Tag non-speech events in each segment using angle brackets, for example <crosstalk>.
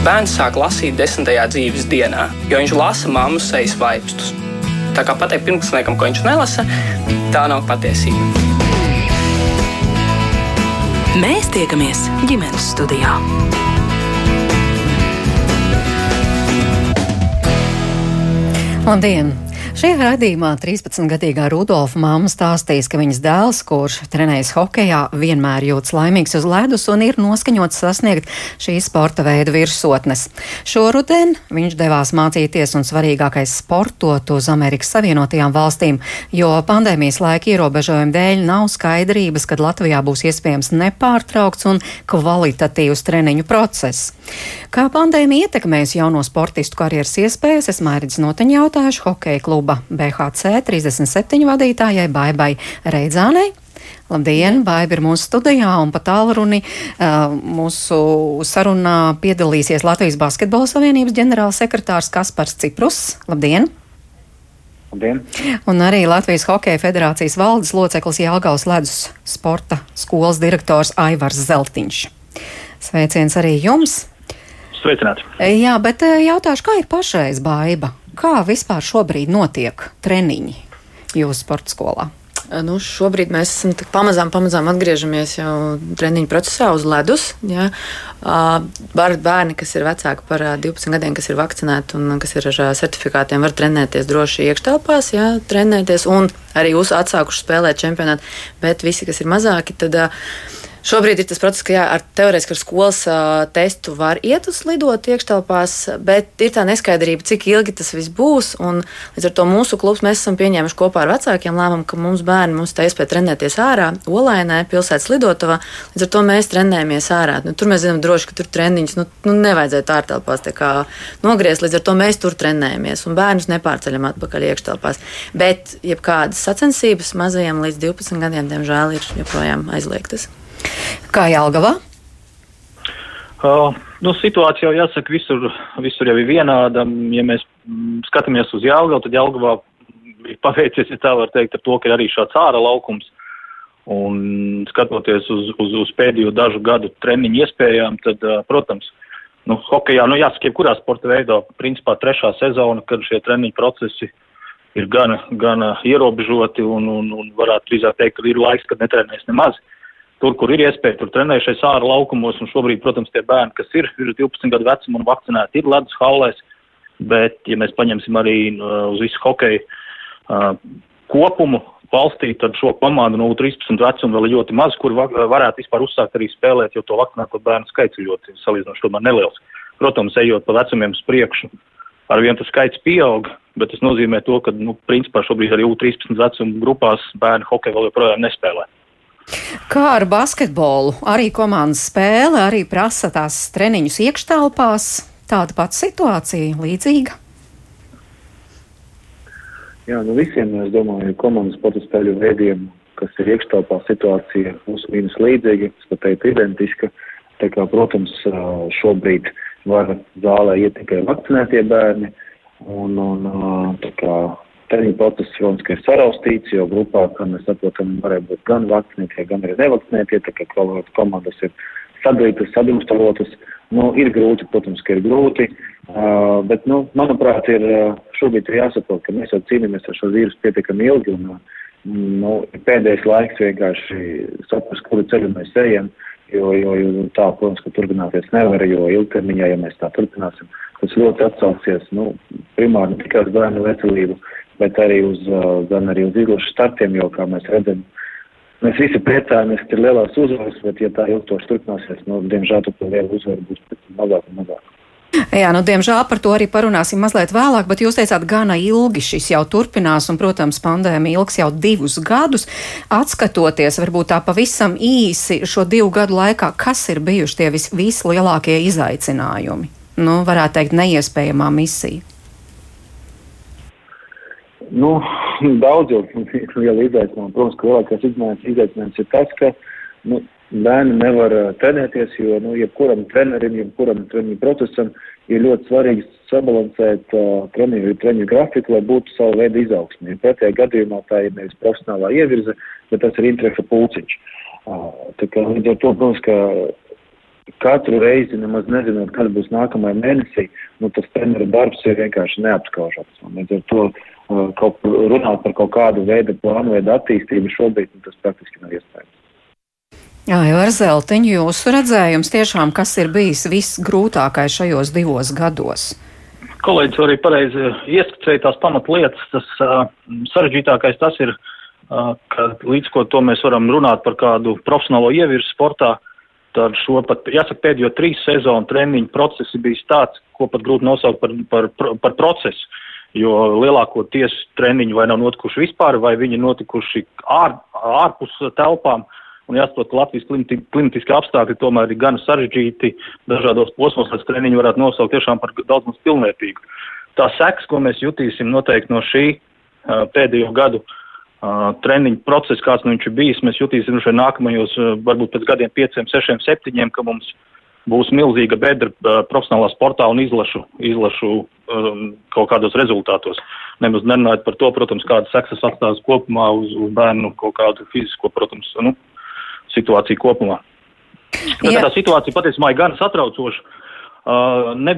Bērns sāk lasīt desmitajā dzīves dienā, jo viņš lasa mammas sejas vaipstus. Tā kā pateikt pirmklasniekam, ko viņš nelasa, tā nav patiesība. Mēs tiekamies ģimenes studijā. Labdien! Šajā raidījumā 13-gadīgā Rudolfa mamma stāstīs, ka viņas dēls, kurš trenējas hokeja, vienmēr jūtas laimīgs uz ledus un ir noskaņots sasniegt šīs sporta veida virsotnes. Šoruden viņš devās mācīties un svarīgākais sportot uz Amerikas Savienotajām valstīm, jo pandēmijas laika ierobežojumu dēļ nav skaidrības, kad Latvijā būs iespējams nepārtraukts un kvalitatīvs treniņu process. Kā pandēmija ietekmēs jauno sportistu karjeras iespējas, es mērķis noteņi jautājuši hokeja kluba kluba BHC 37 vadītājai Baibai Reidzānei. Labdien, Baiba ir mūsu studijā un pat tālruni uh, mūsu sarunā piedalīsies Latvijas Basketbola Savienības ģenerālsekretārs Kaspars Ciprus. Labdien! Labdien. Un arī Latvijas Hokeja federācijas valdes loceklis Jālgaus ledus sporta skolas direktors Aivars Zeltiņš. Sveiciens arī jums! Sveicināti! Jā, bet jautāšu, kā ir pašreiz Baiba? Kā vispār šobrīd notiek treniņi jūsu sporta skolā? Nu, šobrīd mēs esam pamazām, pamazām atgriežamies jau treniņu procesā uz ledus. Ja. Bērni, kas ir vecāki par 12 gadiem, kas ir vakcinēti un kas ir ar certifikātiem, var trenēties droši iekštelpās, ja, trenēties un arī atsākuši spēlēt čempionātu. Bet visi, kas ir mazāki, tad. Uh, Šobrīd ir tas process, ka jā, ar teorētiski ar skolas uh, testu var iet uz lidot iekštelpās, bet ir tā neskaidrība, cik ilgi tas viss būs. Līdz ar to mūsu klubs mēs esam pieņēmuši kopā ar vecākiem lēmumu, ka mums bērni mums tā iespēja trenēties ārā, Olainē, pilsētas lidotavā. Līdz ar to mēs trenējamies ārā. Nu, tur mēs zinām droši, ka tur treniņus nu, nu, nevajadzētu ārtelpās nogriezt. Līdz ar to mēs tur trenējamies un bērnus nepārceļam atpakaļ iekštelpās. Bet jebkādas sacensības mazajiem līdz 12 gadiem, diemžēl, ir joprojām aizliegtas. Kā Jālgavā? Uh, nu, situācija jau jāsaka, visur, visur jau ir vienāda. Ja mēs mm, skatāmies uz Jālgavu, tad Jālgavā ir paveicies, ja tā var teikt, ar to, ka ir arī šāds ārā laukums. Un skatoties uz, uz, uz pēdējo dažu gadu treniņu iespējām, tad, uh, protams, nu, hokejā, nu, jāsaka, jebkurā sporta veidā, principā trešā sezona, kad šie treniņu procesi ir gana, gana ierobežoti un, un, un varētu drīzāk teikt, ka ir laiks, kad netrenēs nemaz. Uh, tur, kur ir iespēja, tur trenējušies ārā laukumos, un šobrīd, protams, tie bērni, kas ir virs 12 gadu vecuma un vakcinēti, ir ledus hallēs, bet, ja mēs paņemsim arī uh, uz visu hokeju uh, kopumu valstī, tad šo komandu no 13 vecuma vēl ir ļoti maz, kur va varētu vispār uzsākt arī spēlēt, jo to vakcinēto bērnu skaits ir ļoti salīdzinoši tomēr neliels. Protams, ejot pa vecumiem uz priekšu, ar vien tas skaits pieaug, bet tas nozīmē to, ka, nu, principā šobrīd arī U13 vecuma grupās bērni hokeju vēl joprojām nespēlē. Kā ar basketbolu? Arī komandas spēle, arī prasa tās treniņus iekštelpās. Tāda pati situācija, līdzīga. Jā, nu visiem, es domāju, komandas sporta spēļu veidiem, kas ir iekštelpā situācija, mūsu mīnus līdzīga, es pat teiktu identiska. Tā kā, protams, šobrīd var zālē iet tikai vakcinētie bērni, un, un tā kā Treniņu process, ka ir saraustīts, jo grupā, kā mēs saprotam, varēja būt gan vakcinētie, gan arī nevakcinētie, tā kā komandas ir sadalītas, sadrumstalotas. Nu, ir grūti, protams, ka ir grūti, uh, bet, nu, manuprāt, ir šobrīd ir jāsaprot, ka mēs jau cīnāmies ar šo vīrusu pietiekami ilgi, un, nu, pēdējais laiks vienkārši saprast, kuru ceļu mēs ejam, jo, jo, jo tā, protams, ka turpināties nevar, jo ilgtermiņā, ja mēs tā turpināsim, tas ļoti atsauksies, nu, primāri ne tikai uz bērnu veselību, bet arī uz, gan arī uz izlašu startiem, jo, kā mēs redzam, mēs visi priecājamies, ka ir lielās uzvaras, bet, ja tā ilgstoši turpināsies, nu, diemžēl tur liela uzvara būs mazāk un mazāk. Jā, nu, diemžēl par to arī parunāsim mazliet vēlāk, bet jūs teicāt, gana ilgi šis jau turpinās, un, protams, pandēmija ilgs jau divus gadus. Atskatoties, varbūt tā pavisam īsi šo divu gadu laikā, kas ir bijuši tie vis, vislielākie izaicinājumi? Nu, varētu teikt, neiespējamā misija. Nu, daudz jau liela izaicinājuma. Protams, ka lielākais izaicinājums ir tas, ka nu, bērni nevar uh, trenēties, jo nu, jebkuram trenerim, jebkuram treniņu procesam ir ļoti svarīgi sabalansēt uh, treniņu, treniņu grafiku, lai būtu savu veidu izaugsme. Ja pretējā gadījumā tā ir nevis profesionālā ievirze, bet tas ir interesa pulciņš. Uh, tā kā līdz ar to, protams, ka katru reizi nemaz nezinot, kad būs nākamajā mēnesī, nu, tas trenera darbs ir vienkārši neapskaužams. Līdz ar to uh, kaut, runāt par kaut kādu veidu plānu vai attīstību šobrīd nu, tas praktiski nav iespējams. Jā, jau ar zeltiņu jūsu redzējums tiešām, kas ir bijis visgrūtākais šajos divos gados? Kolēģis arī pareizi ieskicēja tās pamatlietas. Tas uh, sarežģītākais tas ir, uh, ka līdz ko to mēs varam runāt par kādu profesionālo ievirsu sportā, tad šo pat, jāsaka, pēdējo trīs sezonu treniņu procesi bijis tāds, ko pat grūti nosaukt par, par, par, par procesu. Jo lielākoties treniņi vai nav notikuši vispār, vai viņi notikuši ār, ārpus telpām. Un jāsaprot, ka Latvijas klimatiskā apstākļi tomēr ir gan sarežģīti dažādos posmos, lai treniņu varētu nosaukt tiešām par daudz maz pilnvērtīgu. Tā seks, ko mēs jutīsim noteikti no šī pēdējo gadu uh, treniņu procesa, kāds nu viņš ir bijis, mēs jutīsim šeit nākamajos, uh, varbūt pēc gadiem pieciem, sešiem, septiņiem, ka mums būs milzīga bedra uh, profesionālā sportā un izlašu, izlašu um, kaut kādos rezultātos. Nemaz nerunājot par to, protams, kādas sekas atstās kopumā uz, uz bērnu kaut kādu fizisko, protams, nu, situāciju kopumā. Bet tā situācija patiesībā ir gan satraucoša. Uh, ne,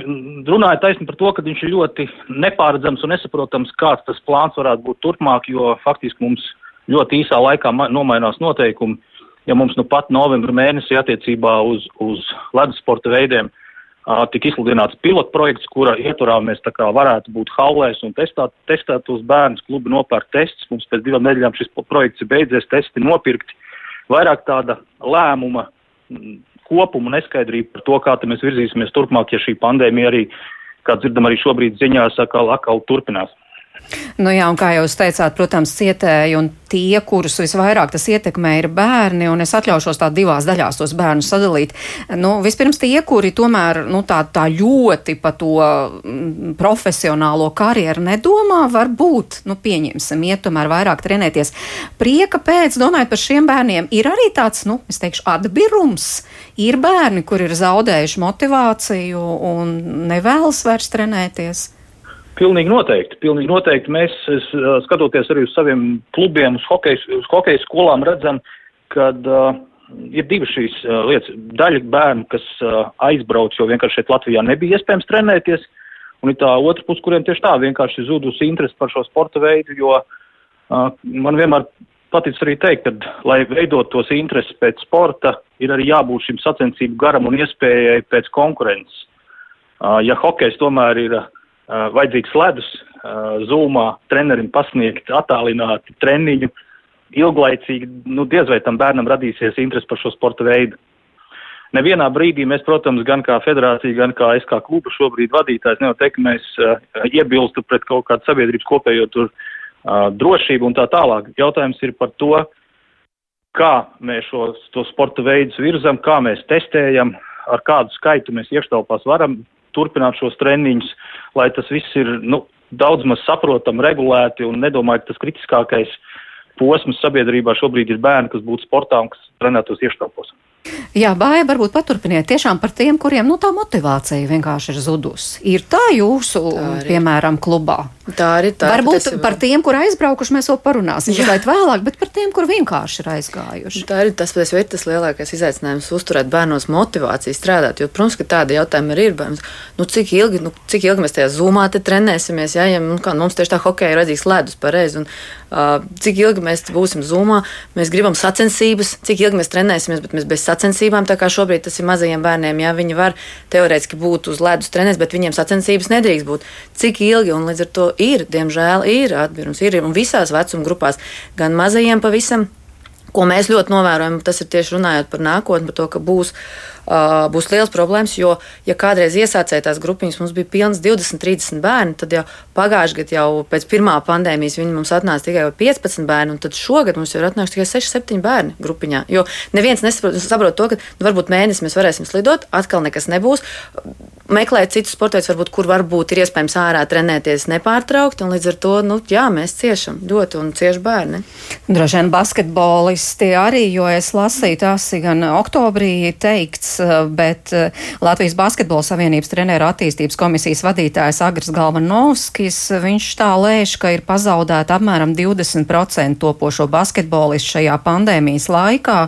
runāja taisni par to, ka viņš ir ļoti nepārredzams un nesaprotams, kāds tas plāns varētu būt turpmāk, jo faktiski mums ļoti īsā laikā nomainās noteikumi. Ja mums nu pat novembra mēnesī attiecībā uz, uz ledus sporta veidiem uh, tika izsludināts pilotprojekts, kura ietvarā mēs tā kā varētu būt haulēs un testāt, testēt uz bērnus, klubi nopērk testus. Mums pēc divām nedēļām šis projekts ir beidzies, testi nopirkti vairāk tāda lēmuma kopuma neskaidrība par to, kā mēs virzīsimies turpmāk, ja šī pandēmija arī, kā dzirdam, arī šobrīd ziņās atkal, atkal turpinās. Nu jā, un kā jūs teicāt, protams, cietēji un tie, kurus visvairāk tas ietekmē, ir bērni, un es atļaušos tā divās daļās tos bērnus sadalīt. Nu, vispirms tie, kuri tomēr, nu, tā, tā ļoti pa to mm, profesionālo karjeru nedomā, varbūt, nu, pieņemsim, iet tomēr vairāk trenēties. Prieka pēc, domājot par šiem bērniem, ir arī tāds, nu, es teikšu, atbirums. Ir bērni, kur ir zaudējuši motivāciju un nevēlas vairs trenēties. Pilnīgi noteikti. Pilnīgi noteikti. Mēs, es, skatoties arī uz saviem klubiem, uz hokeja, uz hokeja skolām, redzam, ka uh, ir divas šīs uh, lietas. Daļa bērnu, kas uh, aizbrauc, jo vienkārši šeit Latvijā nebija iespējams trenēties, un ir tā otra puse, kuriem tieši tā vienkārši zudusi interesi par šo sporta veidu, jo uh, man vienmēr patīk arī teikt, ka, lai veidot tos intereses pēc sporta, ir arī jābūt šim sacensību garam un iespējai pēc konkurences. Ja hokejs tomēr ir vajadzīgs ledus, zūmā trenerim pasniegt attālināti treniņu, ilglaicīgi, nu diez vai tam bērnam radīsies interesi par šo sporta veidu. Nevienā brīdī mēs, protams, gan kā federācija, gan kā es kā kluba šobrīd vadītājs, nevar teikt, ka mēs iebilstu pret kaut kādu sabiedrības kopējo tur uh, drošību un tā tālāk. Jautājums ir par to, kā mēs šo to sporta veidus virzam, kā mēs testējam, ar kādu skaitu mēs iekštelpās varam turpināt šos treniņus, lai tas viss ir nu, daudz maz saprotam, regulēti un nedomāju, ka tas kritiskākais posms sabiedrībā šobrīd ir bērni, kas būtu sportā un kas trenētos ieštelpos. Jā, bāja, varbūt paturpiniet tiešām par tiem, kuriem nu, tā motivācija vienkārši ir zudusi. Ir tā jūsu, tā arī. piemēram, klubā? Tā arī tā. Varbūt tas, par tiem, kur aizbraukuši, mēs vēl parunāsim mazliet vēlāk, bet par tiem, kur vienkārši ir aizgājuši. Tā ir tas, ir tas lielākais izaicinājums uzturēt bērnos motivāciju strādāt, jo, protams, ka tādi jautājumi arī ir. Bērns. Nu, cik, ilgi, nu, cik ilgi mēs tajā zumā te trenēsimies, ja, ja nu, kā, mums tieši tā hokeja ir vajadzīgs ledus pareizi, un uh, cik ilgi mēs būsim zumā, mēs gribam sacensības, cik ilgi mēs trenēsimies, bet mēs bez sacensībām, tā kā šobrīd tas ir mazajiem bērniem, jā, viņi var teorētiski būt uz ledus trenēs, bet viņiem sacensības nedrīkst būt. Cik ilgi, un līdz ar to ir, diemžēl, ir atbildums, ir un visās vecuma grupās, gan mazajiem pavisam. Ko mēs ļoti novērojam, tas ir tieši runājot par nākotni, par to, ka būs uh, būs liels problēmas. Jo, ja kādreiz iesācēja tās grupiņas, mums bija pilns 20, 30 bērni, tad jau pagājušajā gadā, jau pēc pirmā pandēmijas, viņi mums atnāca tikai 15 bērni, un tad šogad mums jau ir atnākuši tikai 6, 7 bērni grupiņā. Jo neviens nesaprot saprot to, ka nu, varbūt mēnesi mēs varēsim slidot, atkal nekas nebūs. Meklēt citus sportus, varbūt, kur varbūt ir iespējams ārā trenēties nepārtraukti, līdz ar to nu, jā, mēs ciešam ļoti un cieši bērni. Droši vien basketbolisti arī, jo es lasīju, ir gan oktobrī teikts, bet Latvijas Basketbola Savienības treneru attīstības komisijas vadītājs Agris Galvanovskis, viņš tā lēš, ka ir pazaudēta apmēram 20% topošo basketbolistu šajā pandēmijas laikā,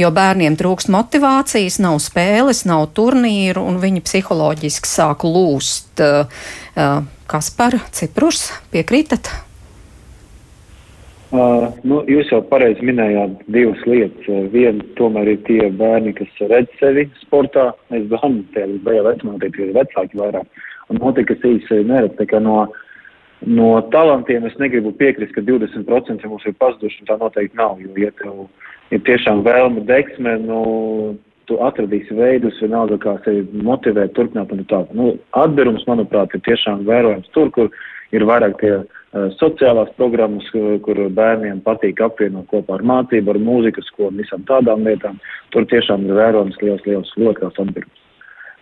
jo bērniem trūkst motivācijas, nav spēles, nav turnīru un viņi psiholoģiski sāk lūst. Kas par Ciprus piekrītat? Uh, nu, jūs jau pareizi minējāt divas lietas. Viena tomēr ir tie bērni, kas redz sevi sportā. Es domāju, ka tie ir vecumā, tie ir vecāki vairāk. Un otrs, kas sevi neredz, no, no talantiem es negribu piekrist, ka 20% mums ir pazuduši, un tā noteikti nav. Jo, ja tev ir tiešām vēlme deksme, nu, tu atradīsi veidus, vienalga, kā sevi motivēt, turpināt un tā. Nu, atberums, manuprāt, ir tiešām vērojams tur, kur ir vairāk tie Eh, sociālās programmas, kur bērniem patīk apvienot kopā ar mācību, ar mūzikas skolu un visam tādām lietām. Tur tiešām ir vērojams liels, liels, ļoti liels atbildības.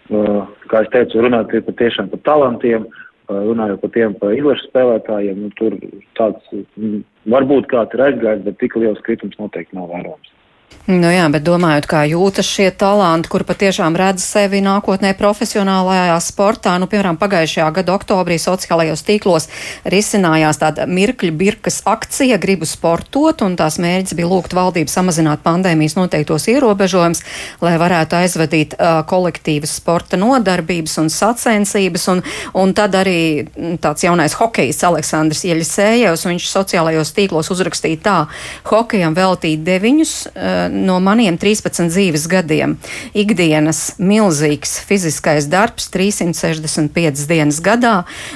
Eh, kā es teicu, runāt ir patiešām par talantiem, eh, runājot par tiem pa izlašu spēlētājiem, nu, tur tāds mm, varbūt kāds ir aizgājis, bet tik liels kritums noteikti nav vērojams. Nu jā, bet domājot, kā jūtas šie talanti, kur patiešām redz sevi nākotnē profesionālajā sportā, nu, piemēram, pagājušajā gada oktobrī sociālajos tīklos risinājās tāda mirkļa birkas akcija Gribu sportot, un tās mērķis bija lūgt valdību samazināt pandēmijas noteiktos ierobežojumus, lai varētu aizvadīt uh, kolektīvas sporta nodarbības un sacensības, un, un tad arī tāds jaunais hokejs Aleksandrs Ieļasējevs, viņš sociālajos tīklos uzrakstīja tā, hokejam veltīt deviņus uh, no maniem 13 dzīves gadiem. Ikdienas milzīgs fiziskais darbs, 365 dienas gadā.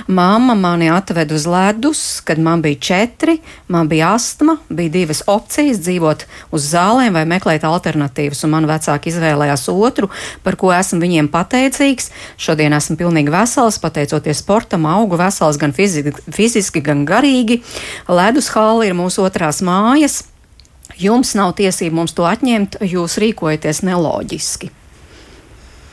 Māma mani atved uz ledus, kad man bija četri, man bija astma, bija divas opcijas dzīvot uz zālēm vai meklēt alternatīvas, un man vecāki izvēlējās otru, par ko esmu viņiem pateicīgs. Šodien esmu pilnīgi vesels, pateicoties sportam, augu vesels gan fiziski, fiziski gan garīgi. Ledus hāli ir mūsu otrās mājas. Jums nav tiesība mums to atņemt, jūs rīkojaties neloģiski.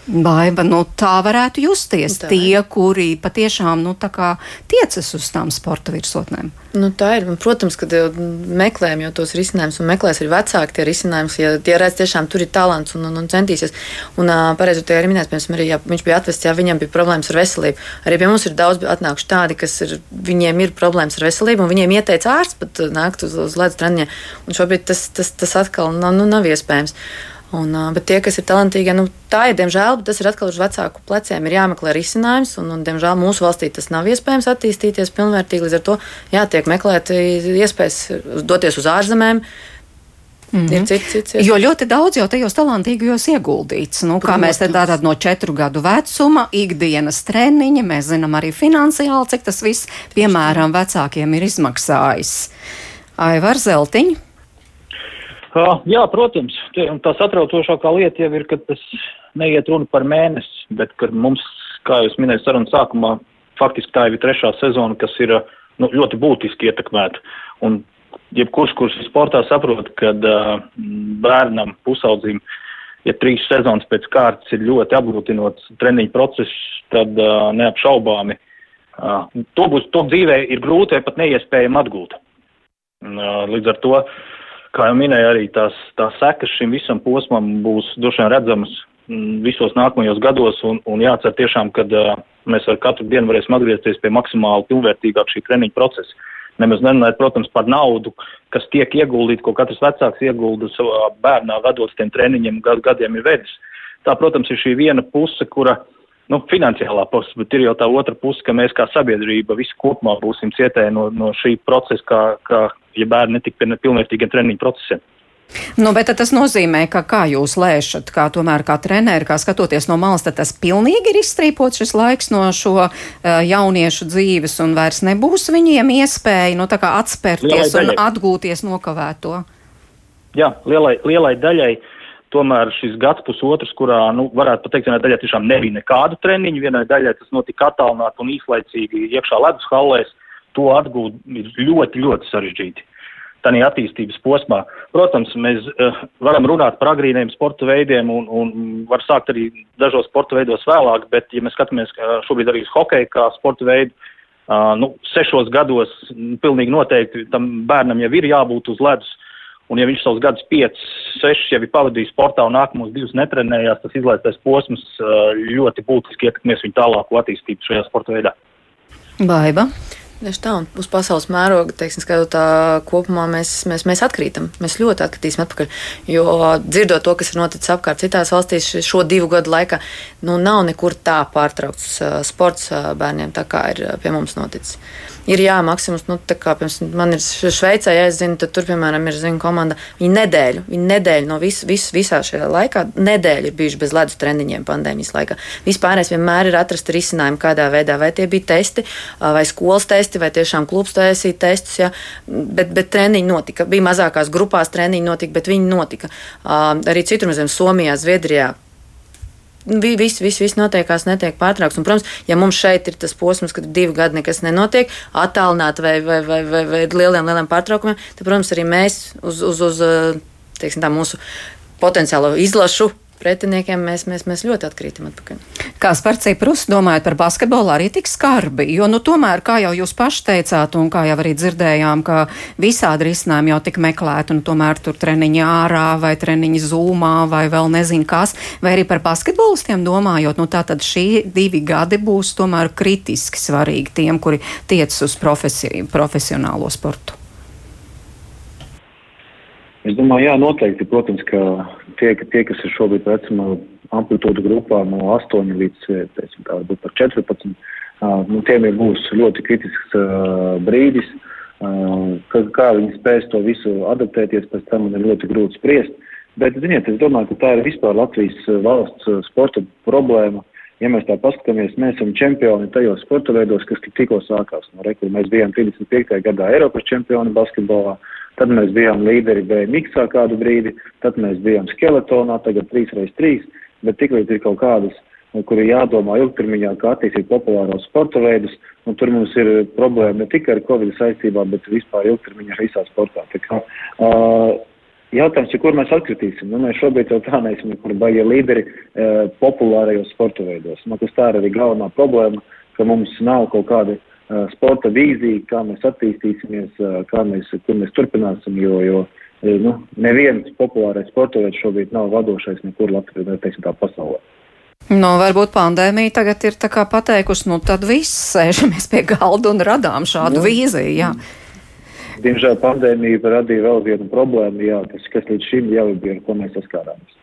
Baiba, nu, tā varētu justies tā. tie, kuri patiešām nu, tiecas uz tām sporta virsotnēm. Nu, tā ir. Protams, ka meklējam jau tos risinājumus, un meklēs arī vecāki tie risinājumi, ja tie redz, tiešām tur ir talants un, un, un centīsies. Un pareizi te arī minēts, piemēram, arī, ja viņš bija atvests, ja viņam bija problēmas ar veselību. Arī pie mums ir daudz atnākuši tādi, kas ir, viņiem ir problēmas ar veselību, un viņiem ieteica ārsts pat nākt uz, uz ledus treniņa. Un šobrīd tas, tas, tas atkal nav, nu, nav iespējams. Un, bet tie, kas ir talantīgie, nu, tā ir diemžēl, tas ir atkal uz vecāku pleciem. Ir jāmeklē risinājums, un, un diemžēl mūsu valstī tas nav iespējams attīstīties pilnvērtīgi. Līdz ar to jā, tiek meklēti iespējas doties uz ārzemēm. Mm -hmm. cits, cits, cits. Jo ļoti daudz jau tajos talantīgajos ieguldīts. Nu, kā mēs te tātad no četru gadu vecuma, ikdienas treniņa, mēs zinām arī finansiāli, cik tas viss, piemēram, vecākiem ir izmaksājis. Aivar Zeltiņš. Uh, jā, protams, tā satraucošākā lieta jau ir, ka tas neiet runa par mēnesi, bet kad mums, kā jūs minējāt, sarunas sākumā, faktiski tā jau ir trešā sezona, kas ir nu, ļoti būtiski ietekmēta. Un jebkurš, kurš sportā saprot, ka uh, bērnam, pusaudzim, ja trīs sezonas pēc kārtas ir ļoti apgrūtinots treniņu process, tad uh, neapšaubāmi uh, to, būs, to dzīvē ir grūti vai pat neiespējami atgūt. Uh, līdz ar to uh, kā jau minēju, arī tās, tās sekas šim visam posmam būs droši vien redzamas mm, visos nākamajos gados, un, un jācer tiešām, ka uh, mēs ar katru dienu varēsim atgriezties pie maksimāli pilnvērtīgāk šī treniņa procesa. Nemaz nerunājot, protams, par naudu, kas tiek ieguldīta, ko katrs vecāks iegulda savā bērnā, vedot tiem treniņiem, gad, gadiem ir vedis. Tā, protams, ir šī viena puse, kura, nu, finansiālā puse, bet ir jau tā otra puse, ka mēs kā sabiedrība visi kopumā būsim cietēji no, no šī procesa, kā, kā, ja bērni netika pie pilnvērtīgiem treniņu procesiem. Nu, bet tas nozīmē, ka kā jūs lēšat, kā tomēr kā treneri, kā skatoties no malas, tad tas pilnīgi ir izstrīpots šis laiks no šo uh, jauniešu dzīves un vairs nebūs viņiem iespēja, nu, tā kā atspērties un atgūties nokavēto. Jā, lielai, lielai daļai tomēr šis gads pusotrs, kurā, nu, varētu pateikt, vienai daļai tiešām nebija nekādu treniņu, vienai daļai tas notika attālināt un īslaicīgi iekšā ledus hallēs. Uh, to atgūt ir ļoti, ļoti sarežģīti. Tādā attīstības posmā. Protams, mēs uh, varam runāt par agrīniem sporta veidiem un, un var sākt arī dažos sporta veidos vēlāk, bet, ja mēs skatāmies šobrīd arī uz hokeju kā sporta veidu, uh, nu, sešos gados pilnīgi noteikti tam bērnam jau ir jābūt uz ledus. Un, ja viņš savus gadus 5, 6 jau ir pavadījis sportā un nākamos divus netrenējās, tas izlaistais posms ļoti būtiski ietekmēs viņu tālāku attīstību šajā sporta veidā. Baiba. Tieši tā, un uz pasaules mēroga, teiksim, skatot kopumā, mēs, mēs, mēs atkrītam. Mēs ļoti atkritīsim atpakaļ. Jo dzirdot to, kas ir noticis apkārt citās valstīs šo divu gadu laikā, nu, nav nekur tā pārtraukts sports bērniem, tā kā ir pie mums noticis ir jā, maksimums, nu, kā pirms man ir Šveicē, ja es zinu, tad tur, piemēram, ir zinu, komanda. Viņi nedēļu, viņi nedēļu no vis, vis, visā šajā laikā, nedēļu ir bijuši bez ledus treniņiem pandēmijas laikā. Vispārējais vienmēr ir atrast risinājumu, kādā veidā, vai tie bija testi, vai skolas testi, vai tiešām klubs taisīja testus, ja? bet, bet treniņi notika. Bija mazākās grupās treniņi notika, bet viņi notika. Arī citur, maziem Somijā, Zviedrijā, viss, viss, viss notiekās, netiek pārtraukts. Un, protams, ja mums šeit ir tas posms, kad divi gadi nekas nenotiek, attālināt vai, vai, vai, vai, vai lieliem, lieliem pārtraukumiem, tad, protams, arī mēs uz, uz, uz teiksim, tā, mūsu potenciālo izlašu pretiniekiem mēs, mēs, mēs ļoti atkrītam atpakaļ. Kāds par Ciprus, domājot par basketbolu, arī tik skarbi, jo, nu, tomēr, kā jau jūs paši teicāt, un kā jau arī dzirdējām, ka visādi risinājumi jau tik meklēti, un tomēr tur treniņi ārā vai treniņi zūmā vai vēl nezinu kas, vai arī par basketbolistiem domājot, nu, tā tad šī divi gadi būs tomēr kritiski svarīgi tiem, kuri tiec uz profesi, profesionālo sportu. Es domāju, jā, noteikti, protams, ka tie, tie kas ir šobrīd vecumā amplitūdu grupā no 8 līdz, teiksim, tā varbūt par 14, uh, nu, tiem ir būs ļoti kritisks brīdis, ka, kā viņi spēs to visu adaptēties, pēc tam man ir ļoti grūti spriest. Bet, ziniet, es domāju, ka tā ir vispār Latvijas valsts sporta problēma. Ja mēs tā paskatāmies, mēs esam čempioni tajos sporta veidos, kas tikko sākās. No rekur mēs bijām 35. gadā Eiropas čempioni basketbolā, uh, Tad mēs bijām līderi BMX kādu brīdi, tad mēs bijām skeletonā, tagad 3x3, bet tiklīdz ir kaut kādas, kur ir jādomā ilgtermiņā, kā attīstīt populāros sporta veidus, un tur mums ir problēma ne tikai ar Covid saistībā, bet vispār ilgtermiņā visā sportā. Tā kā, uh, Jautājums ir, kur mēs atkritīsim? Nu, mēs šobrīd jau tā neesam nekur baigi līderi e, populārajos sporta veidos. Nu, tas tā ir arī galvenā problēma, ka mums nav kaut kāda Uh, sporta vīziju, kā mēs attīstīsimies, kā mēs, kur mēs turpināsim, jo, jo nu, neviens populārais sporta veids šobrīd nav vadošais nekur Latvijā, teiksim tā pasaulē. Nu, varbūt pandēmija tagad ir tā kā pateikusi, nu tad viss sēžamies pie galda un radām šādu nu, vīziju, jā. Diemžēl pandēmija radīja vēl vienu problēmu, jā, tas, kas līdz šim jau bija, ar ko mēs saskārāmies.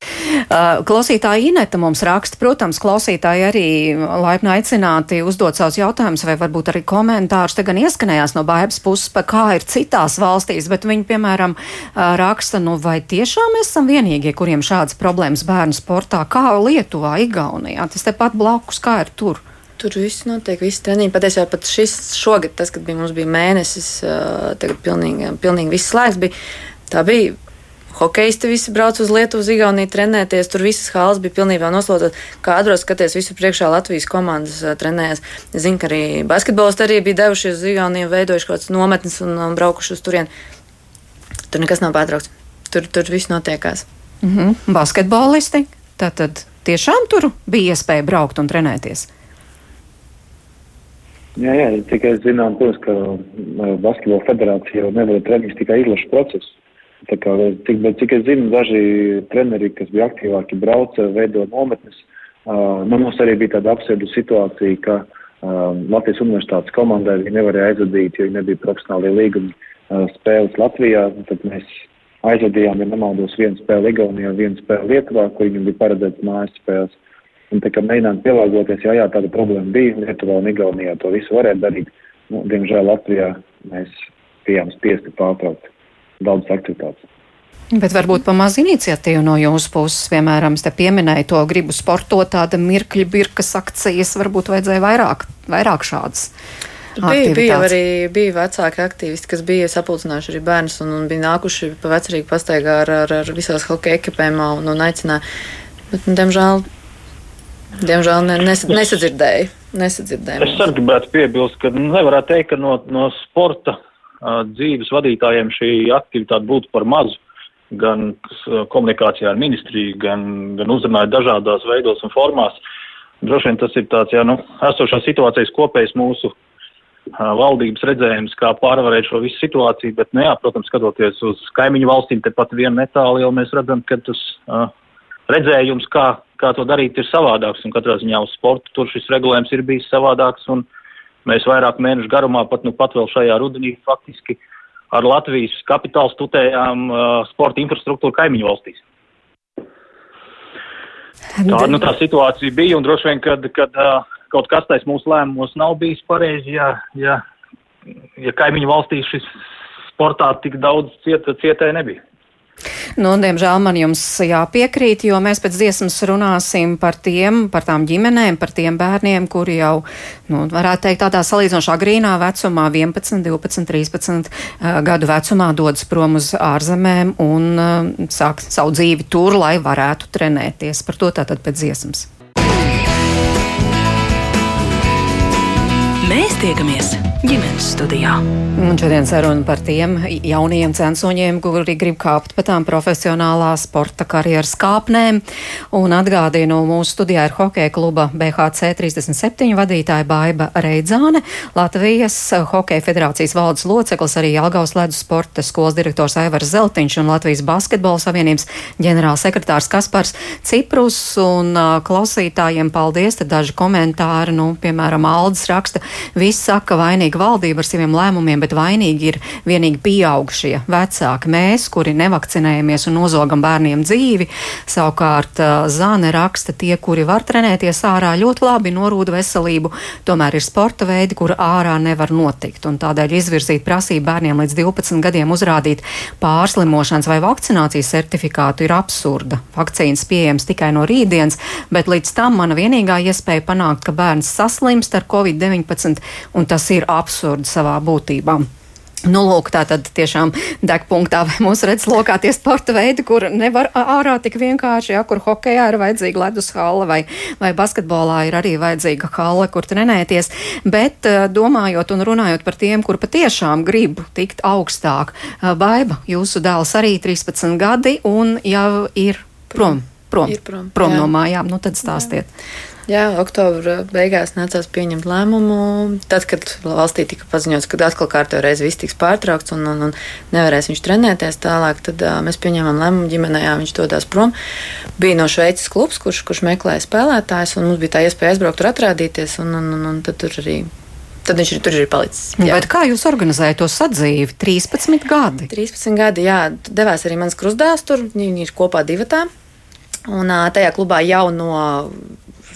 Uh, klausītāja Ineta mums raksta, protams, klausītāji arī laipni aicināti uzdot savus jautājumus vai varbūt arī komentārus. Te gan ieskanējās no baigas puses, pa kā ir citās valstīs, bet viņi, piemēram, uh, raksta, nu vai tiešām mēs esam vienīgie, kuriem šādas problēmas bērnu sportā, kā Lietuvā, Igaunijā, tas tepat blakus, kā ir tur. Tur viss notiek, viss treniņi. Patiesībā pat šis šogad, tas, kad bija, mums bija mēnesis, uh, tagad pilnīgi, pilnīgi viss slēgts bija. Tā bija Hokeisti visi brauc uz Lietuvu, Igauniju trenēties. Tur visas halas bija pilnībā noslogotas. Kādros skaties, visu priekšā Latvijas komandas trenējas. Es zinu, ka arī basketbolisti arī bija devušies uz Igauniju, veidojuši kaut kādas nometnes un braukuši uz turieni. Tur nekas nav pārtraukts. Tur, tur viss notiekās. Mm -hmm. Basketbolisti. Tātad tiešām tur bija iespēja braukt un trenēties. Jā, jā, tikai zinām, protams, ka Basketbola federācija jau nevar treniņus tikai izlašu procesu. Tā kā, cik, cik es zinu, daži treneri, kas bija aktīvāki, brauca, veido nometnes. Uh, nu, mums arī bija tāda absurda situācija, ka uh, Latvijas universitātes komandai viņi nevarēja aizvadīt, jo viņi nebija profesionālie līgumi uh, spēles Latvijā. Tad mēs aizvadījām, ja nemaldos, vienu spēli Igaunijā, vienu spēli Lietuvā, kur viņam bija paredzēts mājas spēles. Un tā kā mēģinām pielāgoties, jā, jā, tāda problēma bija, Lietuvā un Igaunijā to visu varēja darīt. Nu, diemžēl Latvijā mēs bijām spiesti pārtraukt daudzas aktivitātes. Bet varbūt pa maz iniciatīvu no jūsu puses, piemēram, te pieminēju to gribu sportot, tāda mirkļa birkas akcijas, varbūt vajadzēja vairāk, vairāk šādas. Bija, bija arī bija vecāki aktīvisti, kas bija sapulcinājuši arī bērnus un, un bija nākuši pa vecrīgu pastaigā ar, ar, ar visās hokeja ekipējumā un, un aicināja. Bet, nu, diemžēl, diemžēl ne, nes, nesadzirdēju. nesadzirdēju. Es arī gribētu piebilst, ka nevarētu teikt, ka no, no sporta dzīves vadītājiem šī aktivitāte būtu par mazu. Gan komunikācijā ar ministriju, gan, gan uzrunājot dažādās veidos un formās. Droši vien tas ir tāds, jā, nu, esošās situācijas kopējs mūsu valdības redzējums, kā pārvarēt šo visu situāciju, bet, nu jā, protams, skatoties uz kaimiņu valstīm, tepat vien netālu jau mēs redzam, ka tas uh, redzējums, kā, kā to darīt, ir savādāks, un katrā ziņā uz sportu tur šis regulējums ir bijis savādāks, un mēs vairāk mēnešu garumā, pat nu pat vēl šajā rudenī, faktiski ar Latvijas kapitālu studējām uh, sporta infrastruktūru kaimiņu valstīs. Tā, nu, tā situācija bija, un droši vien, kad, kad uh, kaut kas tais mūsu lēmumos nav bijis pareizi, ja, ja, ja kaimiņu valstīs šis sportā tik daudz ciet, cietēji nebija. Nu, diemžēl man jums jāpiekrīt, jo mēs pēc dziesmas runāsim par tiem, par tām ģimenēm, par tiem bērniem, kuri jau, nu, varētu teikt, tādā salīdzinošā grīnā vecumā, 11, 12, 13 uh, gadu vecumā dodas prom uz ārzemēm un uh, sāk savu dzīvi tur, lai varētu trenēties. Par to tātad pēc dziesmas. Mēs tiekamies ģimenes studijā. Un šodien saruna par tiem jauniem censoņiem, kuri grib kāpt pa tām profesionālā sporta karjeras kāpnēm. Un atgādinu, mūsu studijā ir hokeja kluba BHC 37 vadītāja Baiba Reidzāne, Latvijas Hokeja federācijas valdes loceklis, arī Jelgavas ledus sporta skolas direktors Aivars Zeltiņš un Latvijas basketbola savienības ģenerālsekretārs Kaspars Ciprus. Un klausītājiem paldies, tad daži komentāri, nu, piemēram, Aldis raksta, viss saka vainīgi vainīga valdība ar saviem lēmumiem, bet vainīgi ir vienīgi pieaugušie vecāki. Mēs, kuri nevakcinējamies un nozogam bērniem dzīvi, savukārt Zāne raksta tie, kuri var trenēties ārā ļoti labi, norūda veselību, tomēr ir sporta veidi, kur ārā nevar notikt. Un tādēļ izvirzīt prasību bērniem līdz 12 gadiem uzrādīt pārslimošanas vai vakcinācijas certifikātu ir absurda. Vakcīnas pieejams tikai no rītdienas, bet līdz tam mana vienīgā iespēja panākt, ka bērns saslimst ar covid-19, un tas ir absurdi savā būtībā. Nu, lūk, tā tad tiešām degpunktā vai mūsu redzeslokā tie sporta veidi, kur nevar ārā tik vienkārši, ja kur hokejā ir vajadzīga ledus hala vai, vai basketbolā ir arī vajadzīga hala, kur trenēties. Bet domājot un runājot par tiem, kur patiešām grib tikt augstāk, baiba, jūsu dēls arī 13 gadi un jau ir prom. Prom, ir prom, prom no mājām, nu tad stāstiet. Jā. Jā, oktobra beigās nācās pieņemt lēmumu. Tad, kad valstī tika paziņots, ka atkal kārtībā reiz viss tiks pārtraukts un, un, un nevarēs viņš trenēties tālāk, tad uh, mēs pieņēmām lēmumu ģimenē, jā, viņš dodas prom. Bija no Šveices klubs, kurš, kurš meklēja spēlētājus, un mums bija tā iespēja aizbraukt tur atrādīties, un, un, un, un tad tur arī tad viņš ir tur ir palicis. Jā. Bet kā jūs organizējat to sadzīvi? 13 gadi. 13 gadi, jā, devās arī mans krustdēls tur, viņi ir kopā divatā. Un tajā klubā jau no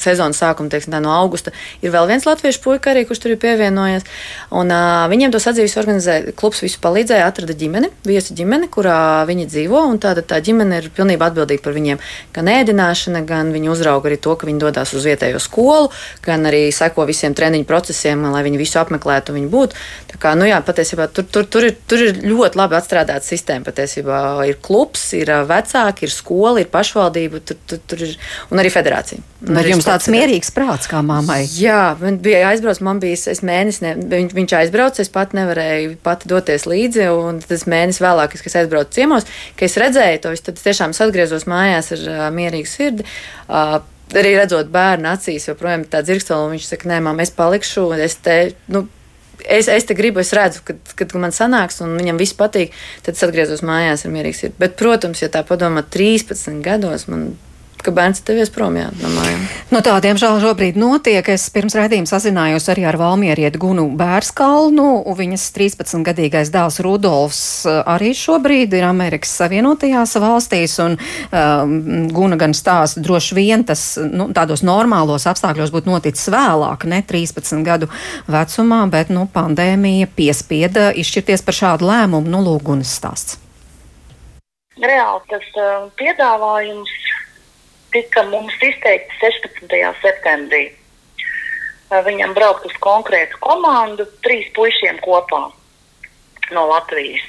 sezonas sākuma, teiksim, tā, no augusta, ir vēl viens latviešu puika, arī, kurš tur ir pievienojies. Un, uh, viņiem to sadzīves organizēja, klubs visu palīdzēja, atrada ģimeni, viesu ģimeni, kurā viņi dzīvo. Tāda tā ģimene ir pilnībā atbildīga par viņiem. Gan ēdināšana, gan viņi uzrauga arī to, ka viņi dodas uz vietējo skolu, gan arī seko visiem treniņu procesiem, lai viņi visu apmeklētu un būtu. Tā kā, nu jā, patiesībā tur, tur, tur, ir, tur ir ļoti labi atstrādāta sistēma. Patiesībā ir klubs, ir vecāki, ir skola, ir pašvaldība, tur, tur, tur ir un arī federācija. Un arī jums tāds mierīgs prāts kā mammai. Jā, man bija jāizbrauc, man bija es mēnesis, ne, viņš, viņš aizbrauca, es pat nevarēju pati doties līdzi, un tas mēnesis vēlāk, kad es aizbraucu ciemos, ka es redzēju to, tad tiešām es atgriezos mājās ar uh, mierīgu sirdi. Uh, arī redzot bērnu acīs, joprojām tā dzirkstele, un viņš saka, nē, mamma, es palikšu, es te, nu, es, es te gribu, es redzu, kad, kad man sanāks, un viņam viss patīk, tad es atgriezos mājās ar mierīgu sirdi. Bet, protams, ja tā padomā, 13 gados man ka bērns devies prom jā, no mājām. Nu, tā, diemžēl, šobrīd notiek. Es pirms redzījuma sazinājos arī ar Valmierieti Gunu Bērskalnu. Viņas 13-gadīgais dēls Rudolfs eh, arī šobrīd ir Amerikas Savienotajās valstīs, un um, Guna gan stāsta, droši vien tas nu, tādos normālos apstākļos būtu noticis vēlāk, ne 13 gadu vecumā, bet nu, pandēmija piespieda izšķirties par šādu lēmumu. Nu, Lūgunas stāsts. Reāli tas uh, piedāvājums tika mums izteikti 16. septembrī. Viņam braukt uz konkrētu komandu, trīs puišiem kopā no Latvijas.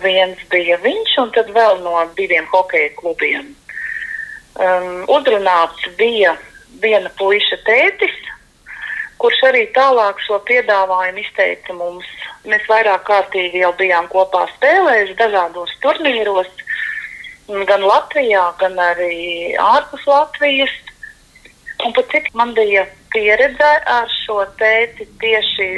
Viens bija viņš, un tad vēl no diviem hokeja klubiem. Um, uzrunāts bija viena puika tētis, kurš arī tālāk šo piedāvājumu izteica mums. Mēs vairāk kārtīgi jau bijām kopā spēlējuši dažādos turnīros gan Latvijā, gan arī ārpus Latvijas. Un pat cik man bija pieredze ar šo tēti tieši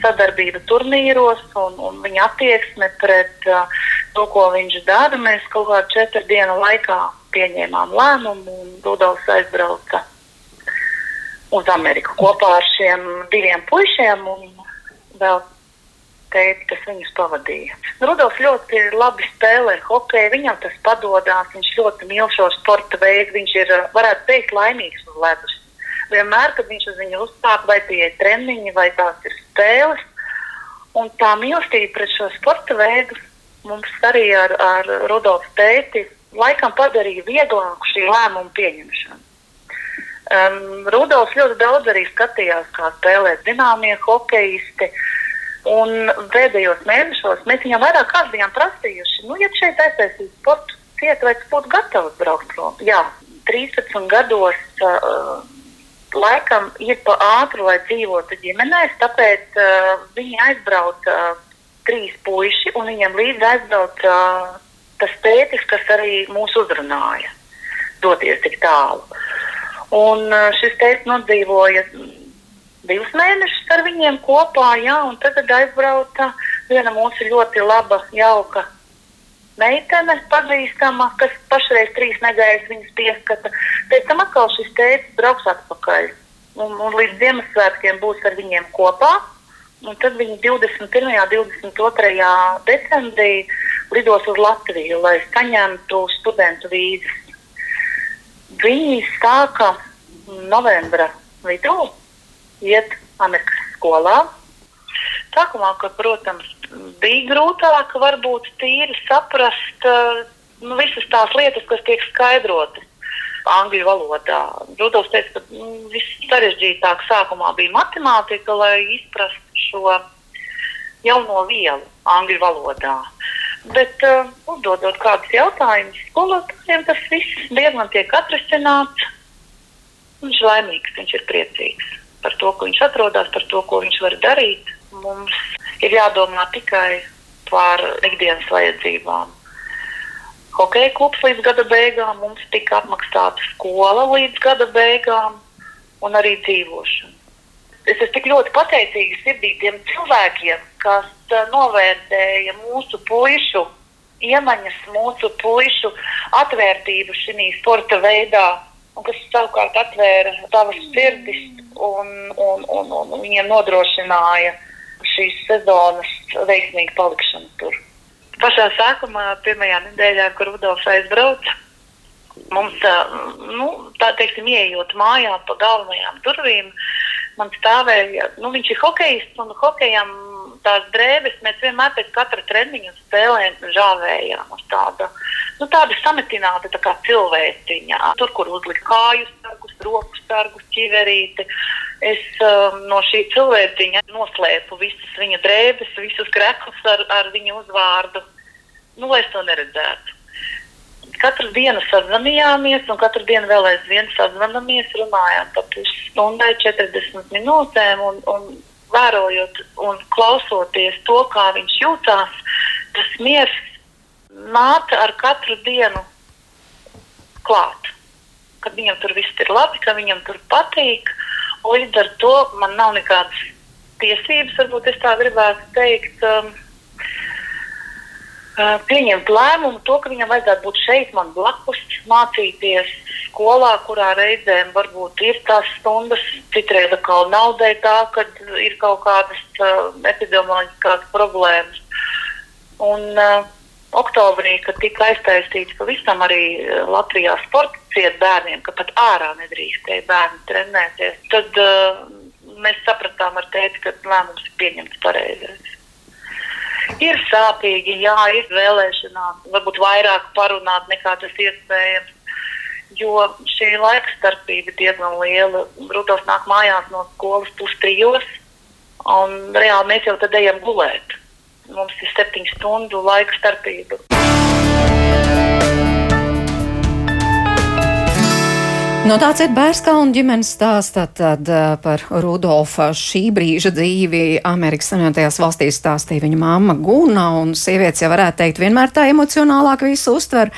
sadarbība turnīros un, un viņa attieksme pret uh, to, ko viņš dara. Mēs kaut kā četru dienu laikā pieņēmām lēmumu un Rudolfs aizbrauca uz Ameriku kopā ar šiem diviem puišiem un vēl tēti, kas viņus pavadīja. Rudolfs ļoti labi spēlē hokeju, viņam tas padodas, viņš ļoti mīl šo sporta veidu, viņš ir, varētu teikt, laimīgs uz ledus. Vienmēr, kad viņš uz viņu uzsāk, vai tie ir treniņi, vai tās ir spēles, un tā mīlestība pret šo sporta veidu mums arī ar, ar Rudolfu tēti laikam padarīja vieglāku šī lēmuma pieņemšanu. Um, Rudolfs ļoti daudz arī skatījās, kā spēlē zināmie hokeisti. Un pēdējos mēnešos mēs viņam vairāk kārt bijām prasījuši, nu, ja šeit aiztaisīs sporta cietu, vai tas būtu gatavs braukt prom. Jā, 13 gados uh, laikam ir pa ātru, lai dzīvotu ģimenēs, tāpēc uh, viņi aizbrauca uh, trīs puiši, un viņiem līdzi aizbrauca uh, tas tētis, kas arī mūs uzrunāja, doties tik tālu. Un uh, šis tētis nodzīvoja divus mēnešus ar viņiem kopā, jā, un tad aizbrauca viena mūsu ļoti laba, jauka meitene, pazīstama, kas pašreiz trīs nedēļas viņas pieskata. Pēc tam atkal šis tēvs brauks atpakaļ. Un, un līdz Ziemassvētkiem būs ar viņiem kopā. Un tad viņi 21. un 22. decembrī lidos uz Latviju, lai saņemtu studentu vīzes. Viņi sāka novembra vidū iet Amerikas skolā. Sākumā, ka, protams, bija grūtāk varbūt tīri saprast uh, nu, visas tās lietas, kas tiek skaidrotas angļu valodā. Rudolf teica, ka nu, viss sarežģītāk sākumā bija matemātika, lai izprastu šo jauno vielu angļu valodā. Bet, uh, uzdodot kādus jautājumus skolotājiem, tas viss diezgan tiek atrisināts. Viņš ir laimīgs, viņš ir priecīgs par to, ko viņš atrodas, par to, ko viņš var darīt. Mums ir jādomā tikai par ikdienas vajadzībām. Hokeja klubs līdz gada beigām, mums tika apmaksāta skola līdz gada beigām un arī dzīvošana. Es esmu tik ļoti pateicīga sirdī tiem cilvēkiem, kas uh, novērtēja mūsu puišu iemaņas, mūsu puišu atvērtību šī sporta veidā, un kas savukārt atvēra savas sirdis un, un, un, un viņiem nodrošināja šīs sezonas veiksmīgu palikšanu tur. Pašā sākumā, pirmajā nedēļā, kad Rudolfs aizbrauca, mums nu, tā teiksim, ieejot mājā pa galvenajām durvīm, man stāvēja, nu, viņš ir hokejists un hokejam tās drēbes mēs vienmēr pēc katra treniņa spēlēm žāvējām uz tādu, nu, tādu sametinātu tā kā cilvēciņā. Tur, kur uzlikt kāju sargus, roku sargus, ķiverīti. Es um, no šī cilvēciņa noslēpu visas viņa drēbes, visus grekus ar, ar viņa uzvārdu, nu, lai es to neredzētu. Katru dienu sazvanījāmies, un katru dienu vēl aizvien sazvanāmies, runājām par pusstundai, 40 minūtēm. Un, un vērojot un klausoties to, kā viņš jūtās, tas miers nāca ar katru dienu klāt. Kad viņam tur viss ir labi, ka viņam tur patīk. Līdz ar to man nav nekādas tiesības, varbūt es tā gribētu teikt, um, uh, pieņemt lēmumu, to, ka viņam vajadzētu būt šeit, man blakus, mācīties, skolā, kurā reizēm varbūt ir tās stundas, citreiz atkal nav dēļ tā, ka ir kaut kādas uh, epidemioloģiskās problēmas. Un uh, oktobrī, kad tika aiztaisīts pavisam arī uh, Latvijā sporta ciet bērniem, ka pat ārā nedrīkstēja bērni trenēties, tad uh, mēs sapratām ar tēti, ka lēmums ir pieņemts pareizais. Ir sāpīgi, jā, ir vēlēšanās, varbūt vairāk parunāt nekā tas iespējams jo šī laika starpība ir diezgan liela. Rudolf nāk mājās no skolas pustrijos, un reāli mēs jau tad ejam gulēt. Mums ir septiņu stundu laika starpība. No tāds ir Bērskauna ģimenes stāsts tad, par Rudolfa šī brīža dzīvi Amerikas Savienotajās valstīs stāstīja viņa mamma Guna, un sievietes jau varētu teikt vienmēr tā emocionālāk visu uztver.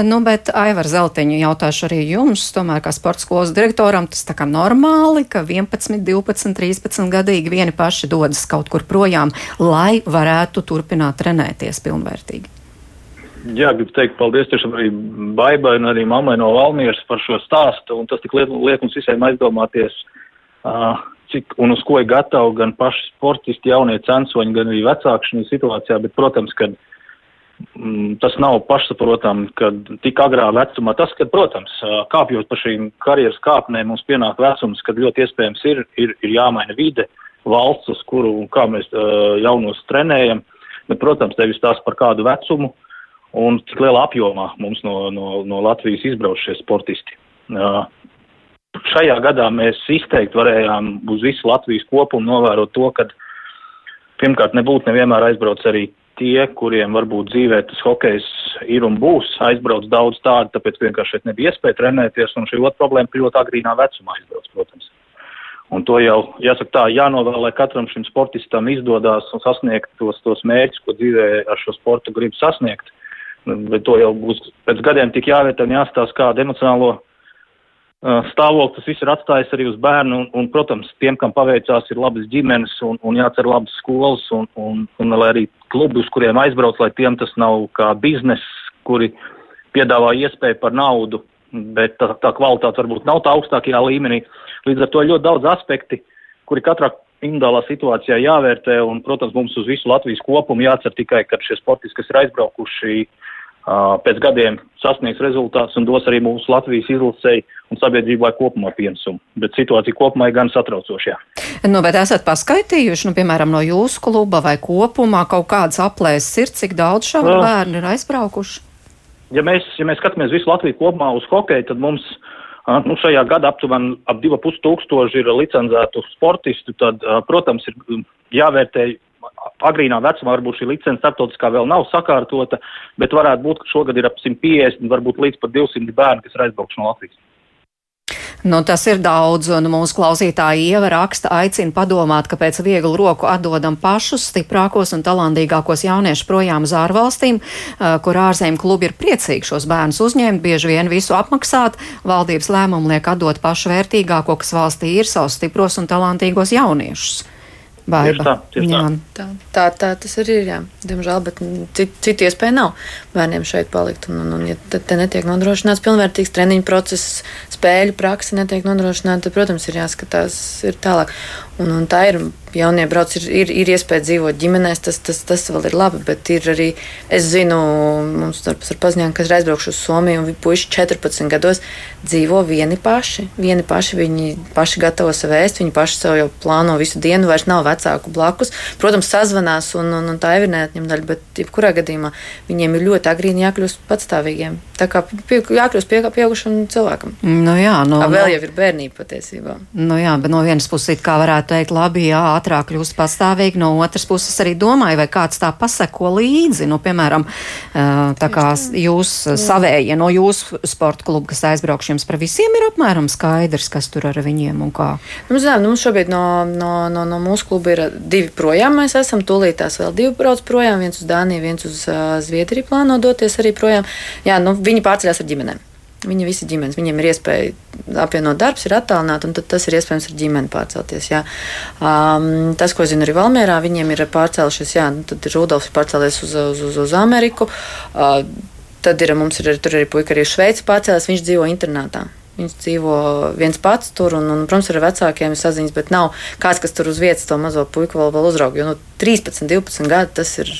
Nu, bet Aivar Zeltiņu jautāšu arī jums, tomēr kā sporta skolas direktoram, tas tā kā normāli, ka 11, 12, 13 gadīgi vieni paši dodas kaut kur projām, lai varētu turpināt trenēties pilnvērtīgi. Jā, gribu teikt paldies tiešām arī Baibai un arī mammai no Valmieras par šo stāstu, un tas tik liek, liek mums visiem aizdomāties, uh, cik un uz ko ir gatavi gan paši sportisti, jaunie censoņi, gan arī vecāki šajā situācijā, bet, protams, ka mm, tas nav pašsaprotam, ka tik agrā vecumā. Tas, ka, protams, kāpjot pa šīm karjeras kāpnēm, mums pienāk vecums, kad ļoti iespējams ir, ir, ir jāmaina vide, valsts, uz kuru un kā mēs uh, jaunos trenējam, bet, protams, tevis tās par kādu vecumu, uh, un cik lielā apjomā mums no, no, no Latvijas izbrauc šie sportisti. Uh, šajā gadā mēs izteikti varējām uz visu Latvijas kopumu novērot to, ka pirmkārt nebūtu nevienmēr aizbrauc arī tie, kuriem varbūt dzīvē tas hokejs ir un būs, aizbrauc daudz tādu, tāpēc vienkārši šeit nebija iespēja trenēties, un šī otra problēma ir ļoti agrīnā vecumā aizbrauc, protams. Un to jau, jāsaka tā, jānovēl, lai katram šim sportistam izdodās un sasniegt tos, tos mērķus, ko dzīvē ar šo sportu grib sasniegt. Bet to jau būs pēc gadiem tik jāvērtē un jāstāsta, kādu emocionālo uh, stāvokli tas viss ir atstājis arī uz bērnu. Un, un, protams, tiem, kam paveicās, ir labas ģimenes un, un jācer labas skolas un, un, un lai arī klubi, uz kuriem aizbrauc, lai tiem tas nav kā biznes, kuri piedāvā iespēju par naudu, bet tā, tā kvalitāte varbūt nav tā augstākajā līmenī. Līdz ar to ļoti daudz aspekti, kuri katrā individuālā situācijā jāvērtē, un, protams, mums uz visu Latvijas kopumu jācer tikai, ka šie sportisti, kas ir aizbraukuši pēc gadiem sasniegs rezultāts un dos arī mūsu Latvijas izlasēji un sabiedrībai kopumā pienesumu. Bet situācija kopumā ir gan satraucoša. Nu, bet esat paskaitījuši, nu, piemēram, no jūsu kluba vai kopumā kaut kādas aplēses ir, cik daudz šādu uh, bērnu ir aizbraukuši? Ja mēs, ja mēs skatāmies visu Latviju kopumā uz hokeju, tad mums nu, šajā gadā aptuveni ap 2,5 tūkstoši ir licencētu sportistu, tad, protams, ir jāvērtē agrīnā vecumā varbūt šī licence starptautiskā vēl nav sakārtota, bet varētu būt, ka šogad ir ap 150, varbūt līdz pat 200 bērni, kas ir aizbraukuši no Latvijas. Nu, tas ir daudz, un mūsu klausītāji ieva raksta, aicina padomāt, ka pēc vieglu roku atdodam pašus stiprākos un talantīgākos jauniešus projām uz ārvalstīm, kur ārzemju klubi ir priecīgi šos bērnus uzņemt, bieži vien visu apmaksāt. Valdības lēmumu liek atdot pašu vērtīgāko, kas valstī ir savus stipros un talantīgos jauniešus. Tieši tā, tieši jā. tā. Tā, tā tas arī ir. Jā. Diemžēl, bet citu, citu iespēju nav bērniem šeit palikt. Un, un, un ja te, te netiek nodrošināts pilnvērtīgs treniņu process, spēļu praksa netiek nodrošināta, tad, protams, ir jāskatās ir tālāk. Un, un tā ir jaunie brauc, ir, ir, ir iespēja dzīvot ģimenēs, tas, tas, tas vēl ir labi. Bet ir arī, es zinu, mums ar paziņojumu, kas ir aizbraukuši uz Somiju, un puiši 14 gados dzīvo vieni paši. Vieni paši viņi paši gatavo sev ēst, viņi paši sev jau plāno visu dienu, vairs nav vecāku blakus. Protams, sazvanās, un, un, un tā ir neatņem daļa, bet jebkurā gadījumā viņiem ir ļoti agrīni jākļūst patstāvīgiem. Tā kā pie, jākļūst pie, pieaugušam cilvēkam. Nu jā, no, A, vēl jau ir bērnība patiesībā. Nu jā, bet no vienas puses it kā varētu teikt, labi, jā, ātrāk kļūst pastāvīgi, no otras puses arī domāju, vai kāds tā paseko līdzi. Nu, piemēram, tā kā jūs savējie no jūsu sporta kluba, kas aizbraukš jums par visiem, ir apmēram skaidrs, kas tur ar viņiem un kā. Nu, zinām, nu, šobrīd no, no, no, no mūsu kluba ir divi projām. Mēs esam tūlītās vēl divi brauc projām, viens uz Dāniju, viens uz Zviedriju plāno doties arī projām. Jā, nu, viņi pārceļās ar ģimenēm. Viņi visi ģimenes, viņiem ir iespēja apvienot darbs, ir attālināti, un tas ir iespējams ar ģimeni pārcelties. Jā. Um, tas, ko zinu arī Valmērā, viņiem ir pārcēlušies, jā, nu, tad ir Rudolfs pārcēlies uz, uz, uz, uz Ameriku. Uh, tad ir mums ir tur arī puika arī Šveici pārcēlies, viņš dzīvo internātā. Viņš dzīvo viens pats tur, un, un protams, ar vecākiem ir saziņas, bet nav kāds, kas tur uz vietas to mazo puiku vēl, vēl uzrauga. Jo nu, 13, 12 gadi tas ir,